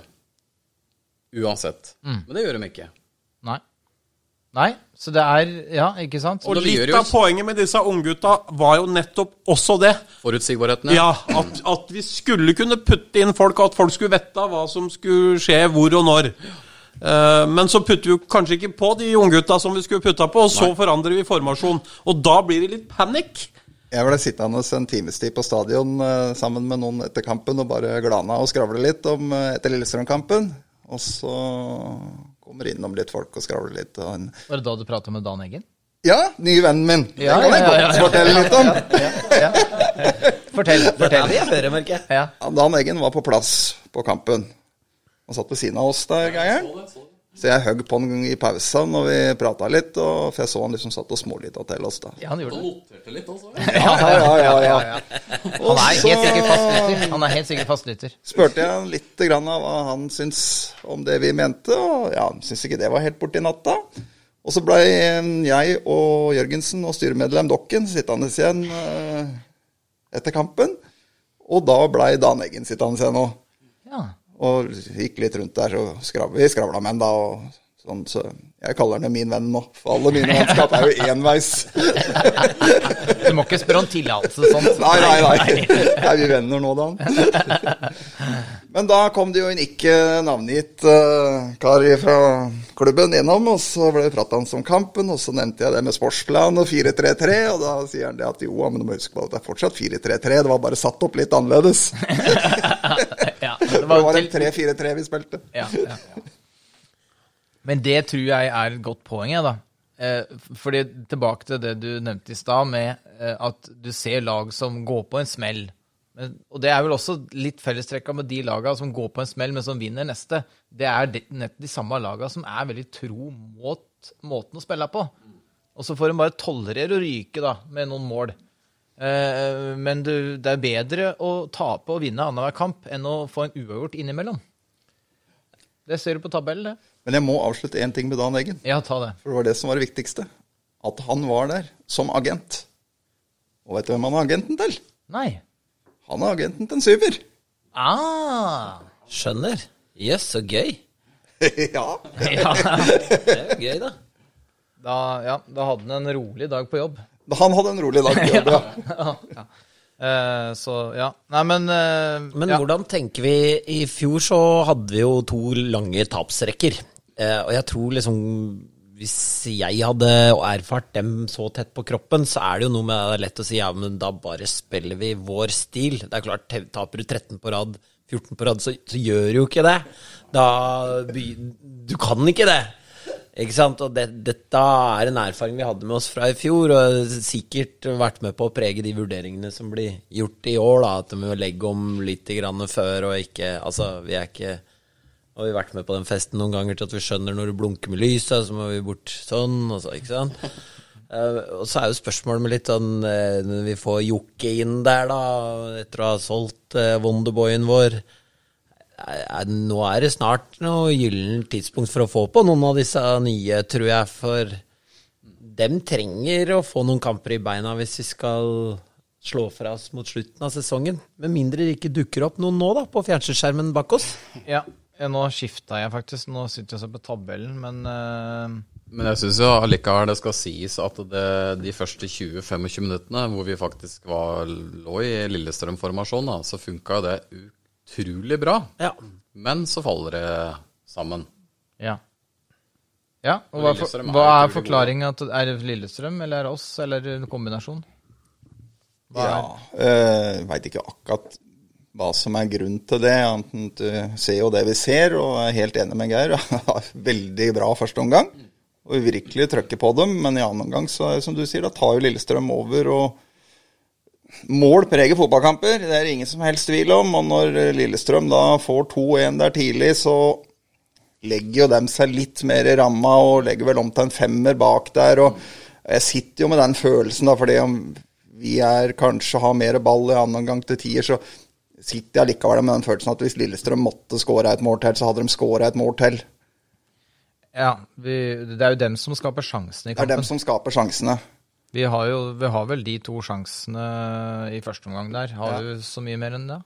Uansett. Men det gjør de ikke. Nei. Nei, så det er Ja, ikke sant? Og litt av poenget med disse unggutta var jo nettopp også det. Forutsigbarheten, Ja, at, at vi skulle kunne putte inn folk, og at folk skulle vite hva som skulle skje hvor og når. Eh, men så putter vi jo kanskje ikke på de unggutta som vi skulle putta på, og så forandrer vi formasjon. Og da blir det litt panikk. Jeg ble sittende en times tid på stadion eh, sammen med noen etter kampen og bare glana og skravle litt om eh, etter Lillestrøm-kampen. Og så kommer innom litt folk og skravler litt. Og en Var det da du prata med Dan Eggen? Ja, nye vennen min. Ja, det kan jeg ja, ja, godt ja. fortelle litt om. Fortell. Det fortell. jeg høre, merker jeg. Ja. Ja, Dan Eggen var på plass på kampen. Han satt ved siden av oss der, Geiren. Så jeg høgg på han i pausen når vi prata litt, og for jeg så han liksom satt og smålita til oss da. Ja, han gjorde det. Noterte litt, også. Ja, ja, ja, ja. Han er helt sikkert fastlytter. Han er helt sikkert fastlytter. Spurte jeg han litt grann av hva han syntes om det vi mente, og ja, han syntes ikke det var helt borti natta. Og så blei jeg og Jørgensen og styremedlem Dokken sittende igjen eh, etter kampen. Og da blei Dan Eggen sittende igjen òg. Ja. Og gikk litt rundt der, så skrav, vi skravla med han da. og sånn, så Jeg kaller han min venn nå, for alle mine vennskap er jo enveis. Du må ikke spørre om tillatelse sånn? Nei, nei, nei. Er vi venner nå, da? Men da kom det jo en ikke navngitt uh, kar fra klubben innom, og så ble det prata om kampen, og så nevnte jeg det med sportsplan og 4-3-3, og da sier han det at jo, men du må huske på at det er fortsatt 4-3-3, det var bare satt opp litt annerledes. Det var en 3-4-3 vi spilte. ja, ja. Men det tror jeg er et godt poeng, jeg, da. Eh, fordi tilbake til det du nevnte i stad, med eh, at du ser lag som går på en smell. Og det er vel også litt fellestrekka med de laga som går på en smell, men som vinner neste. Det er nettopp nett de samme laga som er veldig tro mot måten å spille på. Og så får de bare tolerere å ryke da, med noen mål. Eh, men det er bedre å tape og vinne annenhver kamp enn å få en uavgjort innimellom. Det ser du på tabellen, det. Men jeg må avslutte én ting med Dan Eggen. Ja, ta det. For det var det som var det viktigste. At han var der som agent. Og vet du hvem han er agenten til? Nei. Han er agenten til en syver. Ah! Skjønner. Jøss, så gøy. ja. Ja. Det er jo gøy, da. Da, ja, da hadde han en rolig dag på jobb. Han hadde en rolig dag ja, ja, ja. Uh, så ja. Nei, men uh, Men ja. hvordan tenker vi I fjor så hadde vi jo to lange tapsrekker. Uh, og jeg tror liksom Hvis jeg hadde erfart dem så tett på kroppen, så er det jo noe med det er lett å si ja, men da bare spiller vi vår stil. Det er klart, taper du 13 på rad, 14 på rad, så, så gjør du jo ikke det. Da Du kan ikke det. Ikke sant? Og det, dette er en erfaring vi hadde med oss fra i fjor, og sikkert vært med på å prege de vurderingene som blir gjort i år. da, At vi må legge om litt grann før og ikke Altså, vi er ikke Har vi vært med på den festen noen ganger til at vi skjønner når det blunker med lyset, så må vi bort sånn, og så, ikke sant? Uh, og så er jo spørsmålet med litt sånn uh, Når vi får Jokke inn der, da, etter å ha solgt uh, Wonderboyen vår nå er det snart noe gyllent tidspunkt for å få på noen av disse nye, tror jeg. For dem trenger å få noen kamper i beina hvis vi skal slå fra oss mot slutten av sesongen. Med mindre det ikke dukker opp noen nå, da, på fjernsynsskjermen bak oss. ja. Nå skifta jeg faktisk. Nå sitter jeg og ser på tabellen, men uh... Men jeg syns jo allikevel det skal sies at det, de første 20-25 minuttene hvor vi faktisk var, lå i Lillestrøm-formasjon, så funka jo det utrolig bra. Ja. Men så faller det sammen. ja. Ja, og hva, for, hva er forklaringa? Er det Lillestrøm, eller er det oss, eller en kombinasjon? Hva Ja, øh, Veit ikke akkurat hva som er grunnen til det. annet enn Du ser jo det vi ser, og er helt enig med Geir. Veldig bra første omgang. Og virkelig trykker på dem, men i annen omgang så som du sier, da tar jo Lillestrøm over. og Mål preger fotballkamper, det er det ingen som helst tvil om. Og når Lillestrøm da får 2-1 der tidlig, så legger jo dem seg litt mer i ramma og legger vel om til en femmer bak der. og Jeg sitter jo med den følelsen, da, fordi om vi er kanskje har mer ball i annen omgang til tier, så sitter jeg likevel med den følelsen at hvis Lillestrøm måtte skåre et mål til, så hadde de skåra et mål til. Ja, vi, det er jo dem som skaper sjansene i Det er dem som skaper sjansene. Vi har jo vi har vel de to sjansene i første omgang der. Har Ja. du så mye mer enn det?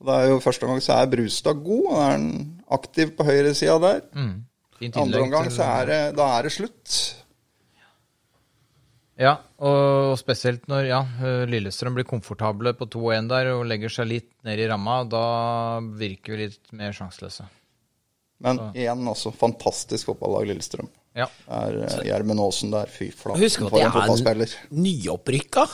Det er jo Første omgang så er Brustad god, og er han aktiv på høyresida der. Mm. Andre omgang til- så er det, da er det slutt. Ja, og spesielt når ja, Lillestrøm blir komfortable på 2-1 der og legger seg litt ned i ramma, da virker vi litt mer sjanseløse. Men igjen også fantastisk fotballag Lillestrøm. Ja. Er uh, Gjermund Aasen der, fy flate Husk at for de en er fotballspiller. nyopprykka.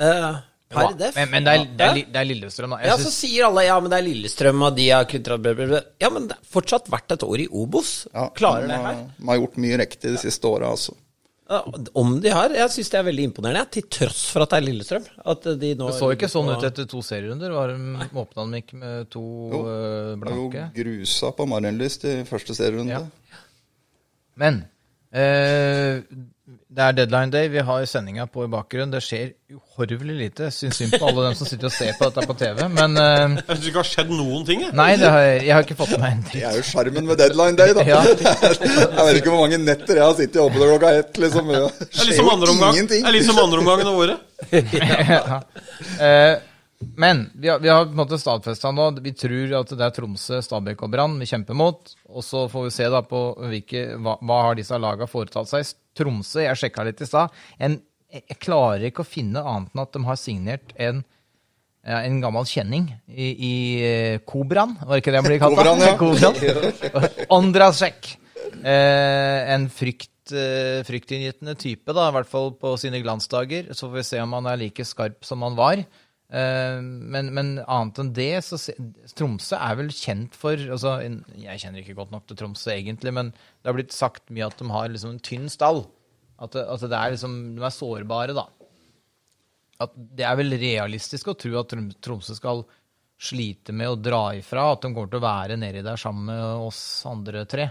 Uh, per def. Men, men det, er, det, er, det er Lillestrøm, da. Ja, synes... så sier alle ja, men det er Lillestrøm, og de har kuttet. Ja, men det har fortsatt vært et år i Obos. Ja, Klarer de, det her. De har gjort mye riktig de siste åra, altså. Ja, om de har. Jeg syns det er veldig imponerende, ja, til tross for at det er Lillestrøm. At de nå det så ikke sånn ut etter to serierunder. Var de, åpna de ikke med to Jo, blanke? Jo grusa på Marienlyst i første serierunde. Ja. Men eh, det er deadline day. Vi har sendinga på i bakgrunnen. Det skjer uhorvelig lite. Syns synd på alle dem som sitter og ser på dette på TV. Men eh, Jeg syns ikke det har skjedd noen ting. Jeg. nei, det har, jeg- jeg har ikke fått med meg en Det dritt. er jo sjarmen med deadline day, da. Ja. Jeg vet ikke hvor mange netter jeg har sittet oppe til klokka ett. Liksom. Det Det er skjer liksom jo andre omgang. ingenting. Det er liksom andre omgangen av året. ja. Eh, men vi har, vi har på en måte stadfesta nå Vi tror at det er Tromsø, Stabæk og Brann vi kjemper mot. Og så får vi se da på hvilke, hva, hva har disse laga foretatt seg. Tromsø, jeg sjekka litt i stad. Jeg klarer ikke å finne annet enn at de har signert en ja, en gammel kjenning i, i eh, Kobran, var det ikke det han ble kalt? da? Kobran, ja. Kobran. Eh, en frykt, eh, fryktinngytende type, da, i hvert fall på sine glansdager. Så får vi se om han er like skarp som han var. Eh, men, men annet enn det, så Tromsø er vel kjent for altså, Jeg kjenner ikke godt nok til Tromsø, egentlig, men det har blitt sagt mye at de har liksom en tynn stall. At, det, er liksom, de er sårbare, da at det er vel realistisk å tro at Tromsø skal slite med å dra ifra, at de kommer til å være nedi der sammen med oss andre tre.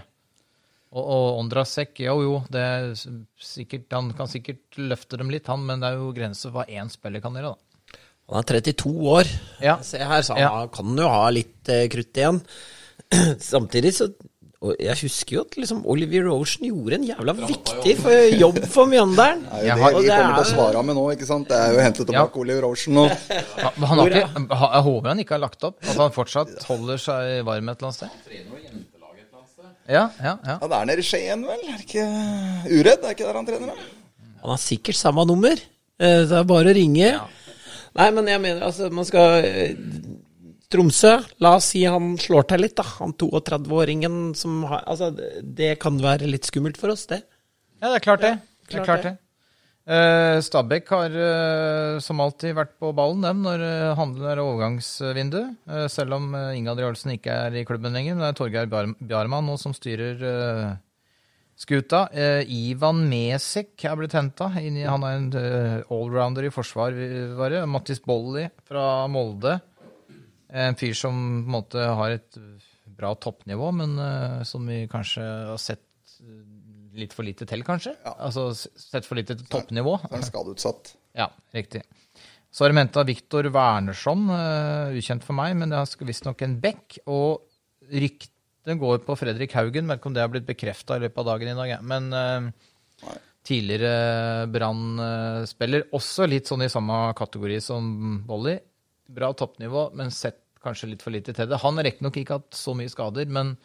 Og, og Ondrasek, jo jo, er sikkert, han kan sikkert løfte dem litt, han, men det er jo grenser for hva én spiller kan gjøre, da. Han er 32 år. Ja. Se her, så han Ja. kan jo ha litt eh, krutt igjen. Samtidig så og Jeg husker jo at liksom Oliver Ocean gjorde en jævla viktig for, jobb for Mjøndalen. Det er jo det har- det kommer til å svare med nå, ikke sant. Det er jo å hente tilbake Ja. Oliver Ocean nå. Han, han har ikke, jeg håper han ikke har lagt opp, at han fortsatt holder seg varm et eller annet sted. Ja, ja, ja. Ja, det er nede i Skien, vel? Er ikke Uredd? Er ikke der han trener, da? Han har sikkert samme nummer. Eh, Det er bare å ringe. Nei, men jeg mener altså, man skal eh, Tromsø, la oss si han slår til litt, da. Han 32-åringen som har Altså, det- det kan være litt skummelt for oss, det. Ja, det er klart det. det, er klart klart det. det. Eh, Stabæk har uh, som alltid vært på ballen dem når uh, handelen er overgangsvindu. Selv om uh, Inga Adriansen ikke er i klubben lenger. Men det er Torgeir Bjarman nå som styrer skuta. Eh, Ivan Mesek er blitt henta. Han er en uh, allrounder i forsvaret. Mattis Bolli fra Molde. En fyr som på en måte har et bra toppnivå, men uh, som vi kanskje har sett eh, litt for lite til, kanskje? Altså sett for lite til toppnivå? Så er han skadeutsatt. Ja, riktig. Så har de henta Viktor Wernersson, uh, ukjent for meg, men det er visstnok en back. Og ryktet går på Fredrik Haugen, vet ikke om det har blitt bekrefta i løpet av dagen i dag. ja. Men uh, tidligere Brann-spiller, også litt sånn i samme kategori som Volley. Bra toppnivå, men sett kanskje litt for lite til det. Han har riktignok ikke hatt så mye skader, men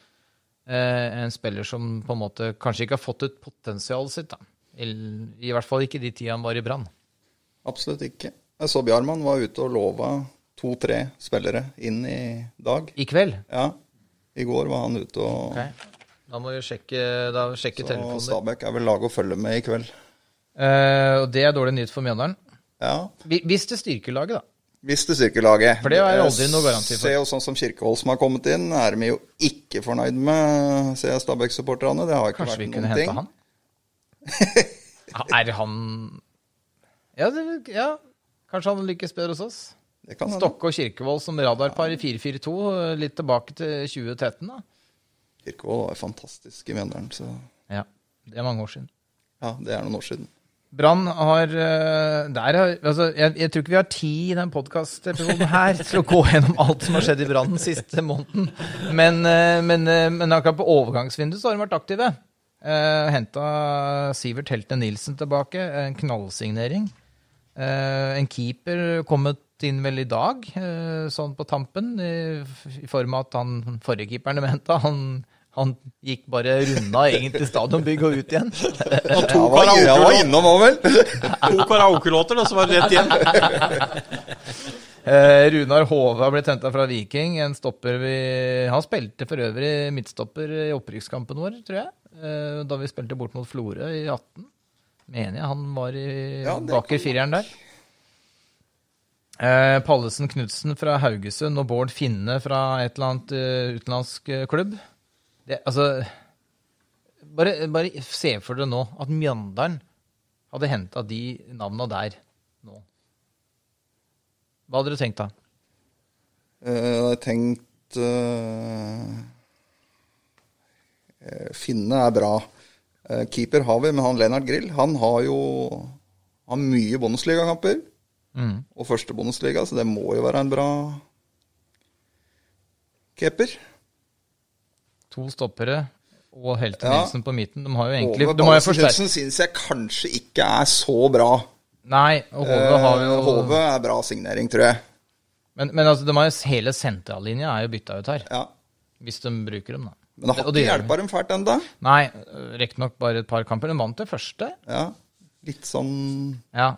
uh, en spiller som på en måte kanskje ikke har fått ut potensialet sitt. da. I, I hvert fall ikke de tida han var i Brann. Absolutt ikke. Jeg så Bjarmann var ute og lova to-tre spillere inn i dag. I kveld? Ja. I går var han ute og okay. Da må vi sjekke, da sjekke Så telefonen. Så Stabæk er vel laget å følge med i kveld. Eh, og det er dårlig nytt for Mjøndalen. Ja. Hvis det styrker laget, da. Hvis det styrker laget. For det er jo aldri noe garanti for. Se jo sånn som Kirkevold som har kommet inn, er vi jo ikke fornøyd med, ser jeg Stabæk-supporterne. Det har ikke Kanskje vi vært kunne noen ting. hente han? Er han ja, det, ja, kanskje han lykkes bedre hos oss. Det kan. Stokke og Kirkevold som radarpar i 4-4-2, litt tilbake til 2013, da. Kirkevold var fantastisk i Mjøndalen, så Ja, det er mange år siden. ja, det er noen år siden. Brann har eh, der altså, jeg, jeg tror ikke vi har tid i den podkastepisoden her til å gå gjennom alt som har skjedd i Brann den siste måneden. Men, eh, men, eh, men akkurat på overgangsvinduet så har de vært aktive. Uh, Henta Sivert Helte Nilsen tilbake. En knallsignering. En keeper kommet inn vel i dag, eh, sånn på tampen, i, i form av at han forrige keeperen mente han, han gikk bare runda egentlig stadionbygg og ut igjen. Og to karaokelåter, da, så var det rett igjen. Eh, Runar Hove har blitt henta fra Viking. En stopper vi Han spilte for øvrig midtstopper i opprykkskampen vår, tror jeg. Eh, da vi spilte bort mot Florø i 18. Mener jeg han var i Ja, det bak i fireren der. Eh, Pallesen Knutsen fra Haugesund og Bård Finne fra et eller annet uh, utenlandsk uh, klubb. Det, altså bare, bare se for dere nå at Mjøndalen hadde henta de navna der nå. Hva hadde dere tenkt da? Jeg hadde tenkt eh, Finne er bra. Keeper har vi, men han Lennart Grill, han har jo har mye Bundesliga-kamper. Og første Bundesliga, så det må jo være en bra keeper. To stoppere og Helter Ja. På midten. De har jo egentlig Hove de har jo Ballesen syns jeg kanskje ikke er så bra. Nei, og Hove har jo Eh, Hove er bra signering, tror jeg. Men, men altså, de har jo hele sentrallinja er jo bytta ut her. Ja. Hvis de bruker dem, da. Men det har ikke hjelpa dem fælt ennå. Nei, riktignok bare et par kamper. De vant det første. Ja. Litt sånn Ja.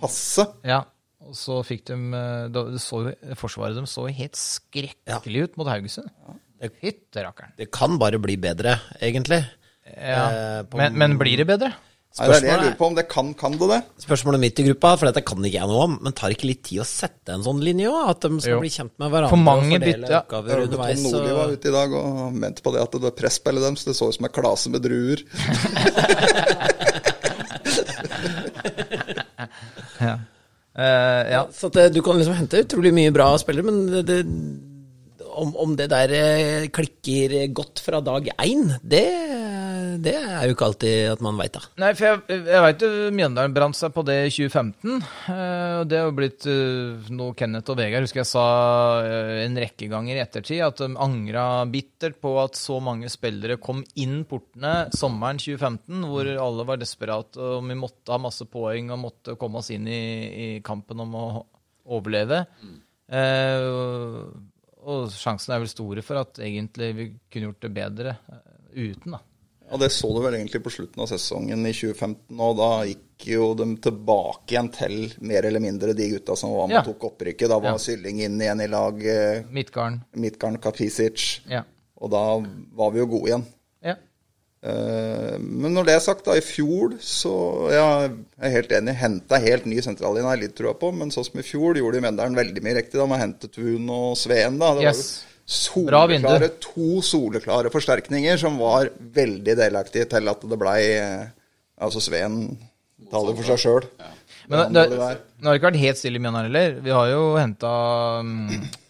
passe. ja. Og så fikk de eh, da- så, Forsvaret de så helt skrekkelig ut mot Haugesund. Hytterakkeren. Det kan bare bli bedre, egentlig. Ja. Eh, Men, men blir det bedre? Spørsmålet, det er det jeg lurer på, om det kan, kan det det? Spørsmålet mitt i gruppa, for dette kan ikke jeg noe om, men tar ikke litt tid å sette en sånn linje òg? At de skal Jo. bli kjent med hverandre For mange og fordele bytte, ja. oppgaver underveis? Tom Nordli var ute i dag og mente på det at det var presspillet deres. Det så ut som en klase med druer. Eh, ja. Så at eh, du kan liksom hente utrolig mye bra spillere, men det, det, om, om det der eh, klikker godt fra dag én, det, det er jo ikke alltid at man veit, da. Nei, for jeg, jeg veit jo Mjøndalen brant seg på det i 2015. eh, Og det har jo blitt eh, noe Kenneth og Vegard husker jeg sa eh, en rekke ganger i ettertid, at de angra bittert på at så mange spillere kom inn portene sommeren 2015, hvor alle var desperate og vi måtte ha masse poeng og måtte komme oss inn i, i kampen om å overleve. Eh, og, sjansen er vel store for at egentlig vi kunne gjort det bedre uten, da. Ja, Det så du vel egentlig på slutten av sesongen i 2015, og da gikk jo de tilbake igjen til mer eller mindre de gutta som var med Ja. og tok opprykket. Da var Ja. Sylling inn igjen i lag, eh, Midtgarden. Midtgarden Kapisic, Ja. og da var vi jo gode igjen. ja. Eh, Men når det er sagt, da, i fjor så ja, Jeg er helt enig. Henta helt ny sentrallinje, har jeg litt trua på. Men sånn som i fjor gjorde de Mjøndalen veldig mye riktig da med å hente Tun og Sveen. da. Det Yes. var Bra jo. Soleklare, to soleklare forsterkninger som var veldig delaktige til at det blei eh, Altså Sveen taler for seg sjøl. Men det, det, det har ikke vært helt stille i Mjøndalen heller. Vi har jo henta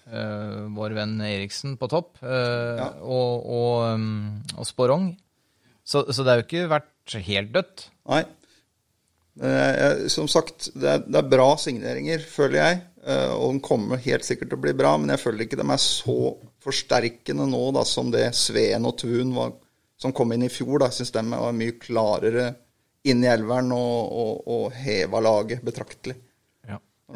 vår venn Eriksen på topp, eh, og, og, um, og Sporong. Så, så det har jo ikke vært helt dødt. Nei. Eh, som sagt, det er, det er bra signeringer, føler jeg. Eh, og den kommer helt sikkert til å bli bra, men jeg føler ikke de er så forsterkende nå da, som det Sveen og Tun var, som kom inn i fjor. da. Jeg syns de var mye klarere inn i elveren og, og, og heva laget betraktelig.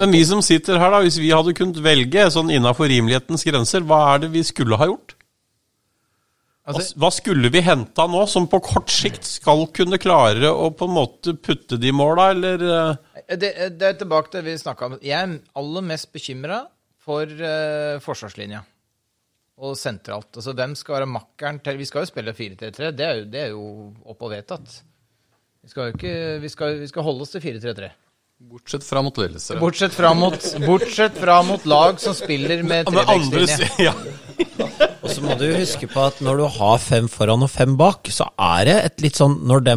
Men vi som sitter her, da, hvis vi hadde kunnet velge sånn innafor rimelighetens grenser, hva er det vi skulle ha gjort? Altså, hva skulle vi henta nå, som på kort sikt skal kunne klare å på en måte putte de måla, eller eh, det, det er tilbake til det vi snakka om. Jeg er aller mest bekymra for uh, forsvarslinja. Og sentralt. Altså, hvem skal være makkeren til Vi skal jo spille 4-3-3. Det, det er jo opp og vedtatt. Vi skal jo ikke Vi skal, vi skal holde oss til 4-3-3. Bortsett fra mot Lillestrøm. Bortsett fra mot, bortsett fra mot lag som spiller med si- ja. Og så må du huske på at når du har fem foran og fem bak, så er det et litt sånn Når de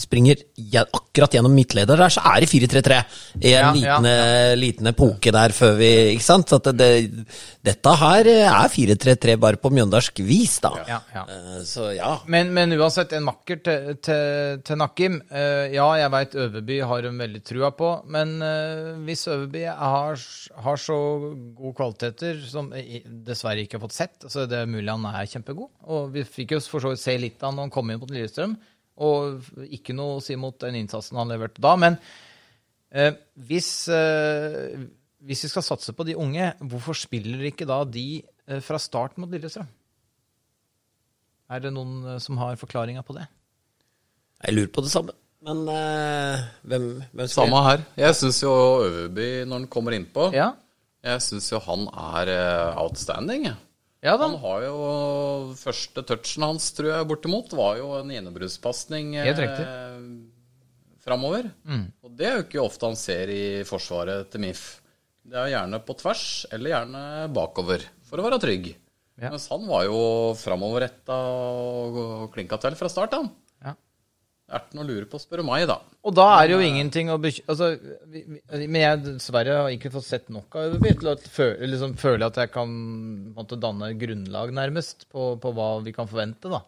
springer akkurat gjennom midtleder der, så er det 4-3-3 i en Ja, liten, ja, eh, liten epoke der før vi Ikke sant? Så det, det, dette her er 4-3-3 bare på mjøndalsk vis, da. Ja, ja. Eh, Så ja. Men, men uansett, en makker til, til, til Nakim. Eh, ja, jeg veit Øverby har hun veldig trua på, men eh, hvis Øverby har, har så gode kvaliteter som dessverre ikke har fått sett så Det er mulig han er kjempegod. Og vi fikk jo for så vidt se litt av han når han kom inn mot Lillestrøm. Og ikke noe å si mot den innsatsen han leverte da. Men eh, hvis, eh, hvis vi skal satse på de unge, hvorfor spiller ikke da de eh, fra start mot Lillestrøm? Er det noen eh, som har forklaringa på det? Jeg lurer på det samme. Men eh, hvem, hvem spiller? Samme her. Jeg syns jo Øverby, når han kommer innpå Ja, Jeg syns jo han er eh, outstanding. jeg. Ja. Han har jo Første touchen hans, tror jeg, bortimot, var jo en gjennombruddspasning eh, framover. Mm. Og det er jo ikke ofte han ser i forsvaret til MIF. Det er gjerne på tvers, eller gjerne bakover, for å være trygg. Ja. Mens han var jo framoverretta og og klinka til fra start, han. Ja. Er det noe å lure på, spør du meg, da. Og da er det jo ingenting å bekymre altså, Men jeg dessverre har ikke fått sett nok av Øverby til å føle, liksom, føle at jeg kan måtte danne grunnlag, nærmest, på, på hva vi kan forvente, da.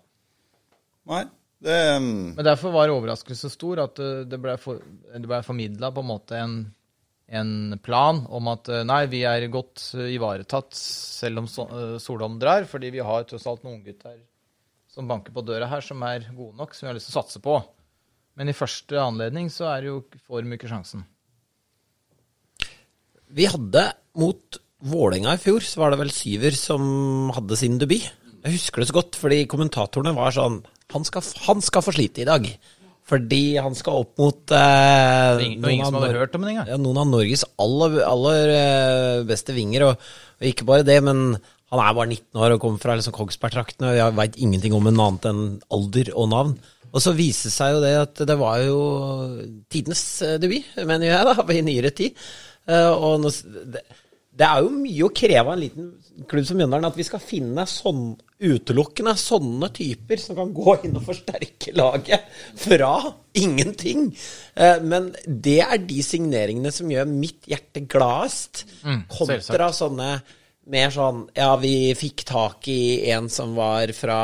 Nei, Det, um, Men derfor var overraskelsen stor at eh, det ble, for, det ble formidla på en måte en, en plan om at eh, nei, vi er godt eh, ivaretatt selv om so, eh, Solholm drar, fordi vi har tross alt noen unggutter som banker på døra her, som er gode nok, som vi har lyst til å satse på. Men i første anledning så er det jo for mye sjansen. Vi hadde mot Vålerenga i fjor, så var det vel Syver som hadde sin debut. Jeg husker det så godt, fordi kommentatorene var sånn Han skal, han skal få slite i dag. Fordi han skal opp mot eh, Det var ingen, det var ingen som hadde hørt om det engang. ja, noen av Norges aller, aller eh, beste vinger. Og, og ikke bare det, men han er bare 19 år og kommer fra liksom Kongsberg-traktene, og jeg veit ingenting om en annet enn alder og navn. Og så viste det seg jo det at det var jo tidenes eh, debut, mener jeg, da, i nyere tid. Eh, og nå, det, det er jo mye å kreve av en liten klubb som Mjøndalen at vi skal finne sånn, utelukkende sånne typer som kan gå inn og forsterke laget fra ingenting. Eh, Men det er de signeringene som gjør mitt hjerte gladest, kontra mm, sånne mer sånn Ja, vi fikk tak i en som var fra,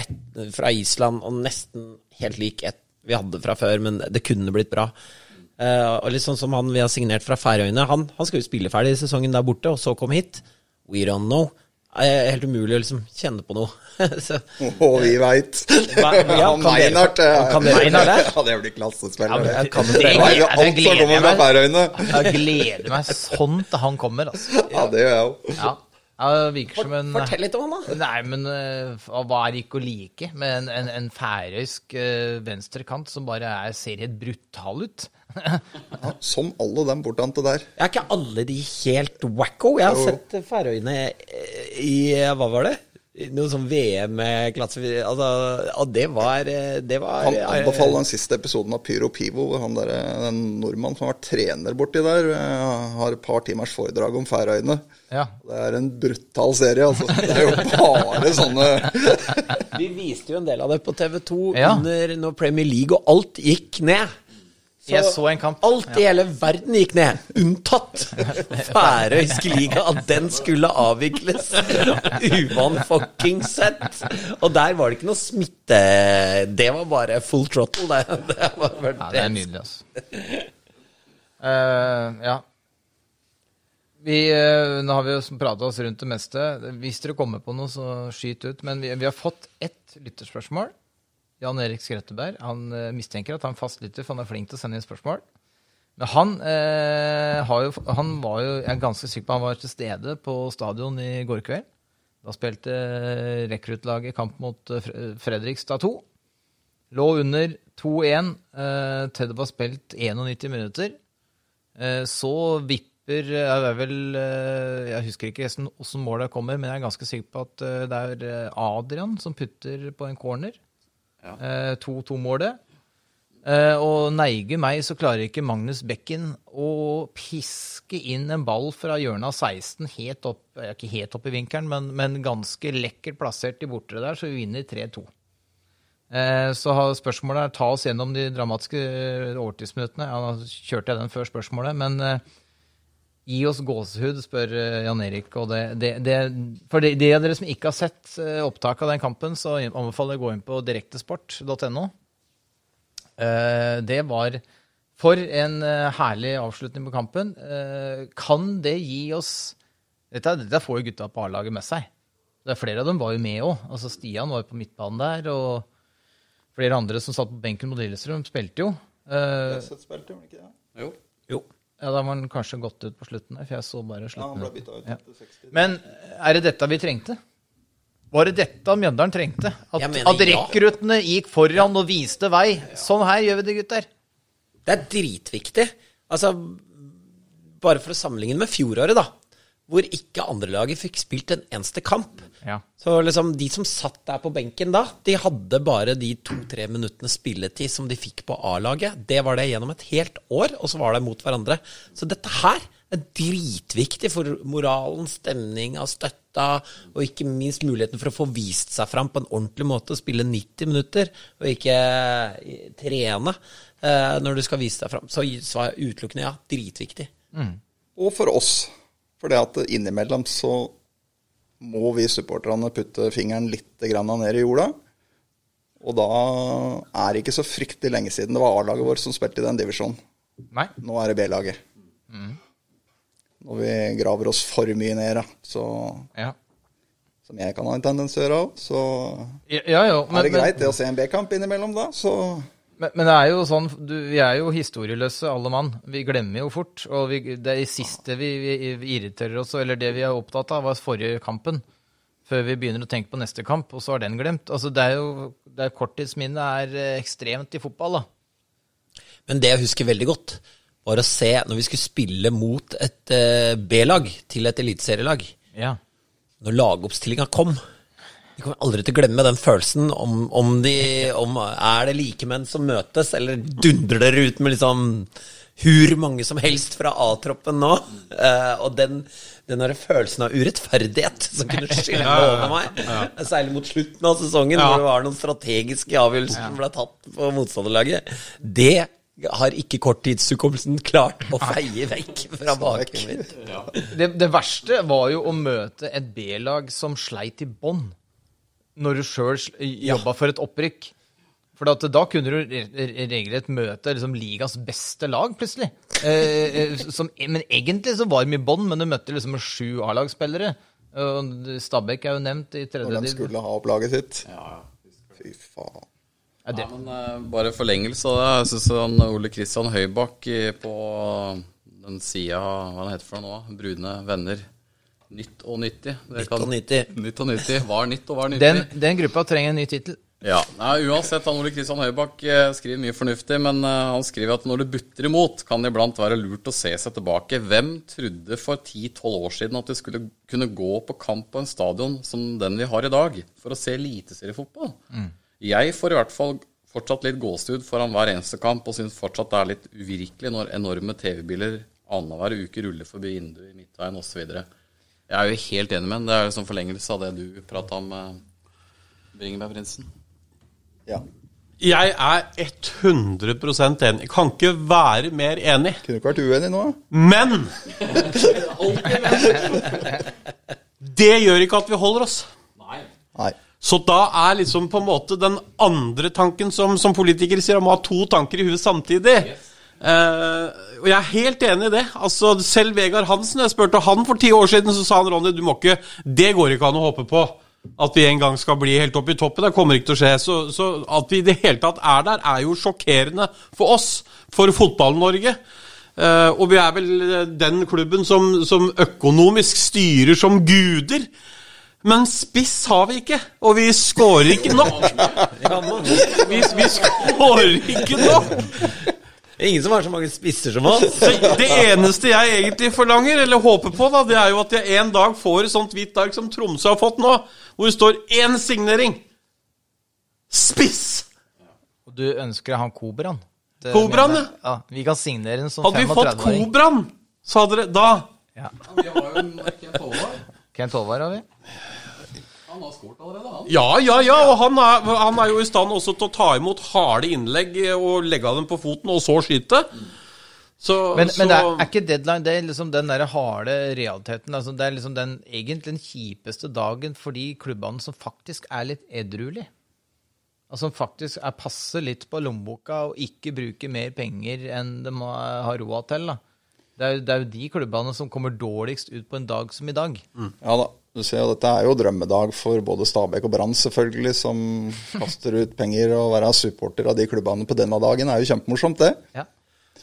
et, fra Island, og nesten helt lik et vi hadde fra før, men det kunne blitt bra. Uh, og litt sånn som han vi har signert fra Færøyene. Han, han skal jo spille ferdig sesongen der borte, og så komme hit. We don't know. Er helt umulig å liksom kjenne på noe. så, og vi veit. Ja, Meinhardt eh, kan Meinhardt, det? Ja, det blir klassespiller. Ja, jeg det det- er alt som gleder kommer jeg gleder meg sånn til han kommer, altså. Ja, det gjør jeg òg. Ja. ja virker som en Fortell litt om han, da. Nei, men uh, hva er ikke å like med en, en, en færøysk uh, venstrekant som bare er, ser helt brutal ut? Ja, som alle dem bortante der. Er ikke alle de helt wacko? Jeg har sett Færøyene i Hva var det? Noe sånn VM med. Altså, og det var eh, Det var Han anbefaler den siste episoden av Pyro Pivo, hvor han der, den nordmannen som har vært trener borti der, eh, har et par timers foredrag om Færøyene. Ja. Det er en brutal serie, altså. Det er jo bare sånne Vi viste jo en del av det på TV2 Ja. under når Premier League og alt gikk ned. Jeg så en kamp. Alt i hele verden gikk ned, unntatt færøysk liga. At den skulle avvikles. Uvan fucking sett. Og der var det ikke noe smitte. Det var bare full throttle, det. det Ja, det er nydelig, altså. Uh, ja. Vi, uh, nå har vi jo prata oss rundt det meste. Hvis dere kommer på noe, så skyt ut. Men vi, vi har fått ett lytterspørsmål. Jan Erik Skretteberg. Han eh, mistenker at han er fastlytter, for han er flink til å sende inn spørsmål. Men han, eh, jo, han var jo Jeg er ganske sikker på han var til stede på stadion i går kveld. Da spilte eh, rekruttlaget kamp mot eh, Fre- Fredrikstad 2. Lå under 2-1 eh, til det var spilt 91 minutter. Eh, så vipper jeg, vel, Jeg husker ikke hvordan målet kommer, men jeg er ganske sikker på at det er Adrian som putter på en corner. Eh, 2-2-målet. Eh, og neige meg, så klarer ikke Magnus Bekken å piske inn en ball fra hjørnet av 16 helt opp, ikke helt opp i vinkelen, men, men ganske lekkert plassert i bortre der, så vi vinner 3-2. Eh, Så spørsmålet er ta oss gjennom de dramatiske overtidsminuttene. Ja, nå kjørte jeg den før spørsmålet, men eh, gi oss gåsehud, spør eh, Jan Erik. Og det, det, det, for de, de av dere som ikke har sett opptaket opptak av den kampen, så anbefaler jeg å gå inn på direktesport.no. Eh, Det var for en eh, herlig avslutning på kampen. Eh, Kan det gi oss Dette, dette får jo gutta på A-laget med seg. Det er Flere av dem var jo med òg. Altså Stian var jo på midtbanen der, og flere andre som satt på benken mot Lillestrøm, spilte jo. Eh, Spilte, ikke det? Jo. Jo. Ja, Da var han kanskje gått ut på slutten der, for jeg så bare Ja, han slutten. ble bytta ut Ja. etter 60. Men er det dette vi trengte? Var det dette Mjøndalen trengte? At, Jeg mener at ja. rekruttene gikk foran og viste vei? Sånn her gjør vi det, gutter. Det er dritviktig. Altså, bare for å sammenligne med fjoråret, da. Hvor ikke andrelaget fikk spilt en eneste kamp. Ja. Så liksom, de som satt der på benken da, de hadde bare de to-tre minuttene spilletid som de fikk på A-laget. Det var det gjennom et helt år, og så var det mot hverandre. Så dette her er dritviktig for moralen, stemninga, støtta, og ikke minst muligheten for å få vist seg fram på en ordentlig måte og spille 90 minutter, og ikke eh, trene eh, når du skal vise deg fram. Så svar utelukkende ja, dritviktig. Og for oss. For det at innimellom så må vi supporterne putte fingeren litt grann ned i jorda. Og da er det ikke så fryktelig lenge siden det var A-laget vårt som spilte i den divisjonen. Nei. Nå er det B-laget. Når vi graver oss for mye ned, da, så, Ja. som jeg kan ha en tendens til å gjøre òg, så Ja, ja, men, er det greit det å se en B-kamp innimellom da. Så Men, men det er jo sånn, du, vi er jo historieløse alle mann. Vi glemmer jo fort. Og vi, det siste vi, vi irriterer oss eller det vi er opptatt av, var forrige kampen. Før vi begynner å tenke på neste kamp, og så har den glemt. Altså, det er jo, det er Korttidsminnet er eh, ekstremt i fotball, da. Men det jeg husker veldig godt, var å se når vi skulle spille mot et uh, B-lag til et eliteserielag. Ja. Når lagoppstillinga kom. Vi kommer aldri til å glemme den følelsen om, om de om, Er det likemenn som møtes, eller dundrer dere ut med liksom hvor mange som helst fra A-troppen nå? Eh, og den, den der følelsen av urettferdighet som kunne skylle over meg, særlig mot slutten av sesongen, Ja. hvor det var noen strategiske avgjørelser som ble tatt på motstanderlaget, det har ikke korttidshukommelsen klart å feie vekk fra baken min. Det, det verste var jo å møte et B-lag som sleit i bånn, når du sjøl jobba for et opprykk. For at da kunne du re- re- regelrett møte liksom ligas beste lag, plutselig. Eh, eh, som, men egentlig så var de i bånn, men du møtte liksom sju A-lagsspillere. Stabæk er jo nevnt i tredje når de skulle ha opp laget sitt Fy faen. Ja, det, Ja, men uh, bare forlengelse av det. Jeg syns Ole Kristian Høybakk på den sida Hva heter det for noe? Brune venner. Nytt og nyttig. Det Nytt og nyttig. Nytt og nyttig. Var nytt og var nyttig. den, den gruppa trenger en ny tittel. Ja, Nei, Uansett, han Ole Kristian Høybakk eh, skriver mye fornuftig, men eh, han skriver at når det butter imot, kan det iblant være lurt å se seg tilbake. Hvem trodde for 10-12 år siden at vi skulle kunne gå på kamp på en stadion som den vi har i dag, for å se eliteseriefotball? Jeg får i hvert fall fortsatt litt gåsehud foran hver eneste kamp, og syns fortsatt det er litt uvirkelig når enorme TV-biler annenhver uke ruller forbi vinduet i midtveien osv. Jeg er jo helt enig med ham. Det er jo sånn forlengelse av det du prata om, eh, Bringebærprinsen. Ja. Jeg er 100% enig. Kan ikke være mer enig. Kunne ikke vært uenig nå. Men Det gjør ikke at vi holder oss. Nei. Så da er liksom på en måte den andre tanken som, som politikere sier, om å ha to tanker i huet samtidig. Eh, og jeg er helt enig i det. Altså, selv Vegard Hansen, jeg spurte han for ti år siden, så sa han Ronny, du må ikke Det går ikke an å håpe på. At vi en gang skal bli helt oppe i toppen. Det kommer ikke til å skje. Så, så at vi i det hele tatt er der, er jo sjokkerende for oss. For Fotball-Norge. Uh, og vi er vel eh, den klubben som, som økonomisk styrer som guder. Men spiss har vi ikke, og vi skårer ikke nok. Vi, vi skårer ikke nok. Ingen som har så mange spisser som oss. Så det eneste jeg egentlig forlanger, eller håper på, da, det er jo at jeg en dag får et sånt hvitt ark som Tromsø har fått nå, hvor det står én signering. Spiss! Og du ønsker han Kobraen? en Kobraen, Kobran jeg. ja. Vi kan signere den som Hadde vi fått 35-åring. Kobraen, så hadde det Da Ja. Vi har jo Kent Håvard. Kent Håvard har vi. Han har skåret allerede, han. Ja, ja, ja, og han er, han er jo i stand også til å ta imot harde innlegg og legge dem på foten, og så skyte. Så, Men, så men det er, er ikke deadline det er liksom den der harde realiteten. Altså det er liksom den, egentlig den kjipeste dagen for de klubbene som faktisk er litt edruelige. Altså som faktisk er passer litt på lommeboka og ikke bruker mer penger enn de har råd til. da. Det er, jo, det er jo de klubbene som kommer dårligst ut på en dag som i dag. Ja da. Du ser jo, Dette er jo drømmedag for både Stabæk og Brann, selvfølgelig, som kaster ut penger. Å være supporter av de klubbene på denne dagen er jo kjempemorsomt, det. Ja.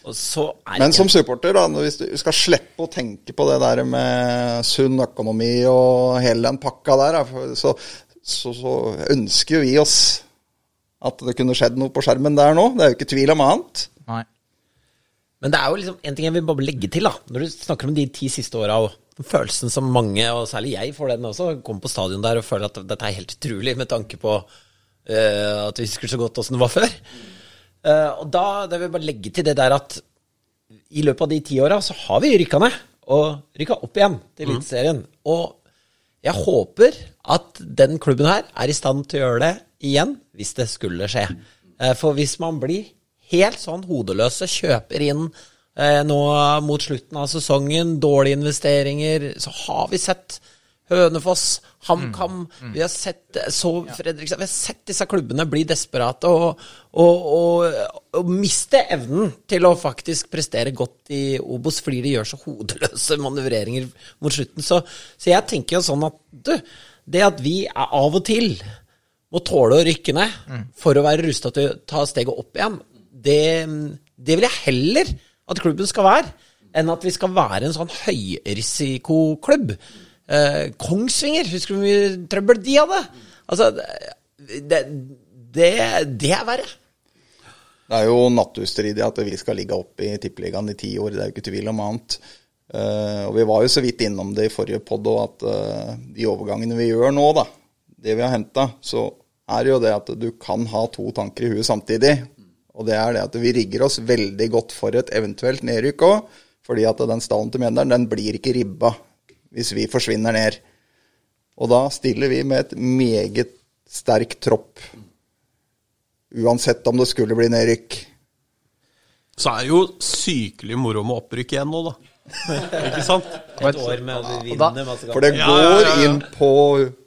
Og så Men som supporter, da, hvis du skal slippe å tenke på det der med sunn økonomi og hele den pakka der, så, så, så ønsker jo vi oss at det kunne skjedd noe på skjermen der nå. Det er jo ikke tvil om annet. Nei. Men det er jo liksom en ting jeg vil bare legge til, da. Når du snakker om de ti siste åra, og den følelsen som mange, og særlig jeg får den også, kommer på stadion der og føler at dette er helt utrolig, med tanke på uh, at vi husker så godt åssen det var før. Uh, og da det vil jeg bare legge til det der at i løpet av de ti åra så har vi rykka ned, og rykka opp igjen til Eliteserien. Og jeg håper at den klubben her er i stand til å gjøre det igjen, hvis det skulle skje. Uh, For hvis man blir helt sånn hodeløse, kjøper inn nå mot slutten av sesongen, dårlige investeringer, så har vi sett Hønefoss, HamKam. Vi har sett så Fredrikstad. Vi har sett disse klubbene bli desperate og, og, og, og miste evnen til å faktisk prestere godt i Obos fordi de gjør så hodeløse manøvreringer mot slutten. Så, så jeg tenker jo sånn at du, det at vi er av og til må tåle å rykke ned for å være rusta til å ta steget opp igjen, det, det vil jeg heller at klubben skal være, enn at vi skal være en sånn høyrisikoklubb. Eh, Kongsvinger, husker du hvor mye trøbbel de hadde? Altså, det, det, det er verre. Det er jo nattustridig at vi skal ligge oppe i Tippeligaen i ti år, det er jo ikke tvil om annet. Uh, og Vi var jo så vidt innom det i forrige pod òg, at uh, de overgangene vi gjør nå, da, det vi har henta, så er det jo det at du kan ha to tanker i huet samtidig. Og det er det at vi rigger oss veldig godt for et eventuelt nedrykk òg. Fordi at den stallen til Mjøndalen, den blir ikke ribba hvis vi forsvinner ned. Og da stiller vi med et meget sterk tropp. Uansett om det skulle bli nedrykk. Så er det jo sykelig moro med opprykk igjen nå, da. Ikke sant? Et år med å vinne masse ganger. For det går inn på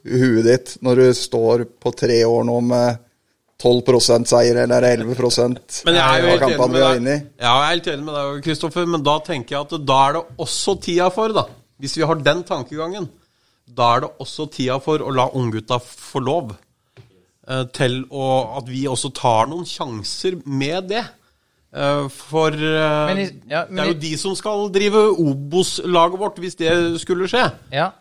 huet ditt når du står på tre år nå med 12% seier eller 11% Men jeg er jo helt enig med deg. Ja, jeg er helt enig med deg, Kristoffer, men da tenker jeg at da er det også tida for, da. Hvis vi har den tankegangen, da er det også tida for å la unggutta få lov eh, til å At vi også tar noen sjanser med det. Eh, for eh, Men i- ja, men det er i- jo de som skal drive Obos-laget vårt, hvis det skulle skje. Ja,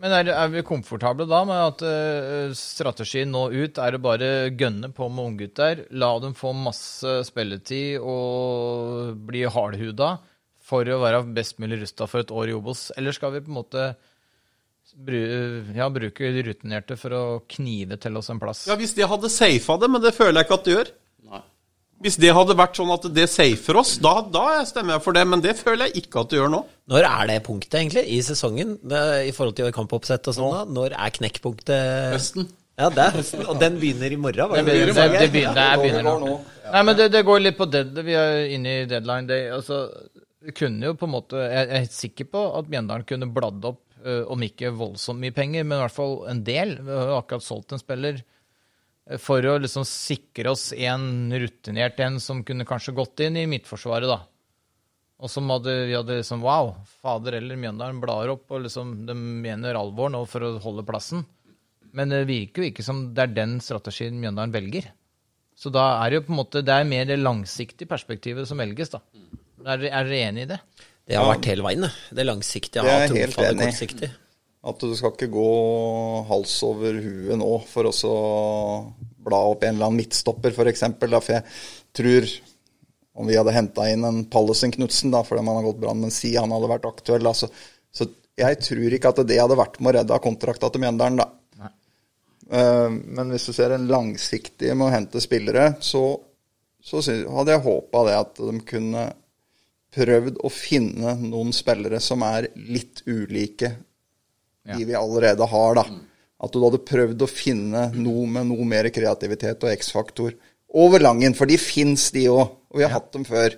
men er, er vi komfortable da med at uh, strategien nå ut er å bare gønne på med unggutter, la dem få masse spilletid og bli hardhuda for å være best mulig rusta for et år i Obos? Eller skal vi på en måte ja, bruke de rutinerte for å knive til oss en plass? Ja, Hvis det hadde safa det, men det føler jeg ikke at det gjør. Hvis det hadde vært sånn at det safer oss, da, da stemmer jeg for det. Men det føler jeg ikke at det gjør nå. Når er det punktet, egentlig, i sesongen, det, i forhold til kampoppsett og sånn? da? Når er knekkpunktet? Høsten. Ja, det er høsten, og den begynner i morgen. var Det det begynner, det? det, det begynner, det begynner nå. Nei, men det, det går litt på dead, Vi er inne i deadline day. Altså, kunne jo på en måte Jeg er helt sikker på at Mjøndalen kunne bladd opp, eh, om ikke voldsomt mye penger, men i hvert fall en del. Vi har akkurat solgt en spiller eh, for å liksom sikre oss en rutinert en som kunne kanskje gått inn i midtforsvaret, da. Og som hadde, vi hadde liksom Wow, fader eller Mjøndalen blar opp, og liksom de mener alvor nå for å holde plassen. Men det virker jo ikke som det er den strategien Mjøndalen velger. Så da er det jo på en måte Det er mer det langsiktige perspektivet som velges, da. Er, er dere enig i det? Det har vært hele veien, det. Det langsiktige har helt trumfa det kortsiktige. At du skal ikke gå hals over huet nå for å så bla opp en eller annen midtstopper, f.eks. For jeg tror om vi hadde henta inn en Pallesen Knutsen, da, fordi man har gått Brann, men si han hadde vært aktuell, da, så, så jeg tror ikke at det hadde vært med å redde kontrakta til Mjøndalen, da. Uh, men hvis du ser en langsiktig med å hente spillere, så, så hadde jeg håpa det at de kunne prøvd å finne noen spillere som er litt ulike de vi allerede har, da. At du hadde prøvd å finne noe med noe mer kreativitet og X-faktor over Langen, for de fins, de òg. Og vi har hatt dem før.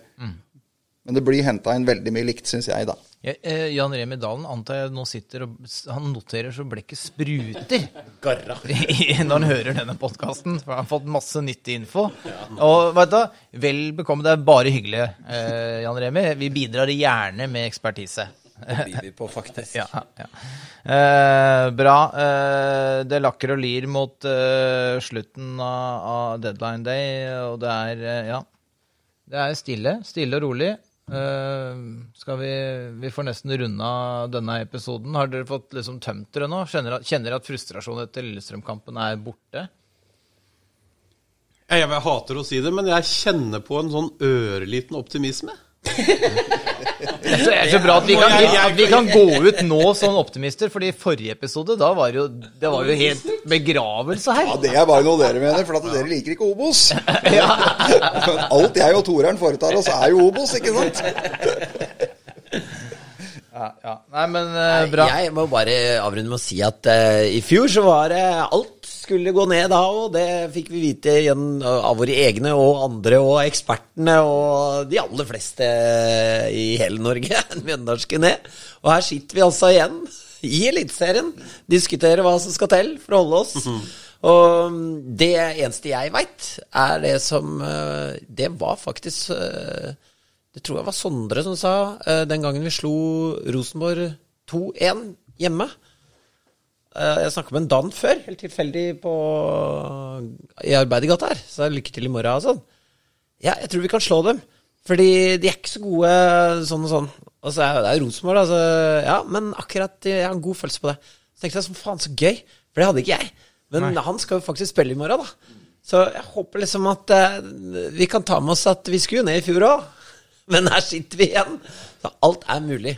Men det blir henta inn veldig mye likt, syns jeg, da. Ja, eh, Jan Remi Dalen antar jeg nå sitter og han noterer så blekket spruter Garra. når han hører denne podkasten. For han har fått masse nyttig info. Og vet du, vel bekomme. Det er bare hyggelig, eh, Jan Remi. Vi bidrar gjerne med ekspertise. Det byr vi på, faktisk. Ja, ja. Eh, bra. Eh, det lakker og lir mot eh, slutten av, av deadline day, og det er eh, Ja. Det er stille. Stille og rolig. Eh, skal vi Vi får nesten runde av denne episoden. Har dere fått liksom tømt dere nå? Kjenner, at- kjenner dere at frustrasjonen etter Lillestrøm-kampen er borte? Jeg, jeg hater å si det, men jeg kjenner på en sånn ørliten optimisme. Det er så, det er så bra at vi kan, at vi kan gå ut nå som optimister, fordi i forrige episode da var det jo, det var jo helt begravelse her. Ja, Det er bare noe dere mener, for at dere liker ikke Obos. Alt jeg og Toreren foretar oss, er jo Obos, ikke sant? Ja, ja. Nei, men uh, bra. Jeg må bare avrunde med å si at uh, i fjor så var det alt skulle gå ned da, og det fikk vi vite igjen av våre egne og andre og ekspertene og de aller fleste i hele Norge. Mjøndalske ned. Og her sitter vi altså igjen i Eliteserien. Diskuterer hva som skal til for å holde oss. Og det eneste jeg veit, er det som eh, Det var faktisk eh, Det tror jeg var Sondre som sa eh, den gangen vi slo Rosenborg 2-1 hjemme. Eh, Jeg snakka med en Dan før, helt tilfeldig på, i Arbeidergata her. Så lykke til i morgen og sånn. Ja, jeg tror vi kan slå dem. Fordi de er ikke så gode sånn og sånn. Altså, det er jo Rosenborg, altså. Ja, men akkurat jeg har en god følelse på det. Så tenkte jeg sånn, faen så gøy. For det hadde ikke jeg. Men han skal jo faktisk spille i morgen, da. Så jeg håper liksom at eh, vi kan ta med oss at vi skulle jo ned i fjor òg. Men her sitter vi igjen. Så alt er mulig.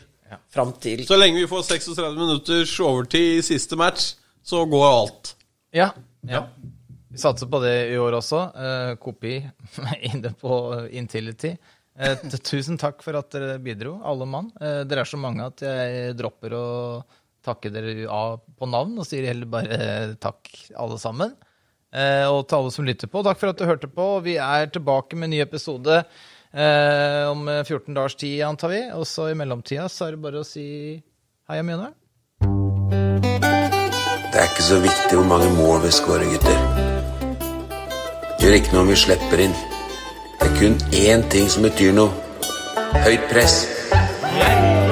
Fram til Så lenge vi får 36 minutters overtid i siste match, så går alt. Ja. ja. Vi satser på det i år også. Eh, kopi inne på Intility. Eh, tusen takk for at dere bidro, alle mann. Eh, dere er så mange at jeg dropper å takke dere av på navn, og sier heller bare eh, takk, alle sammen. Eh, og til alle som lytter på, takk for at du hørte på. Vi er tilbake med en ny episode eh, om 14 dagers tid, antar vi. Og så i mellomtida så er det bare å si hei, Mjøndalen. Det er ikke så viktig hvor mange mål vi skårer, gutter. Gjør ikke noe om vi slipper inn. Det er kun én ting som betyr noe. Høyt press. Hei!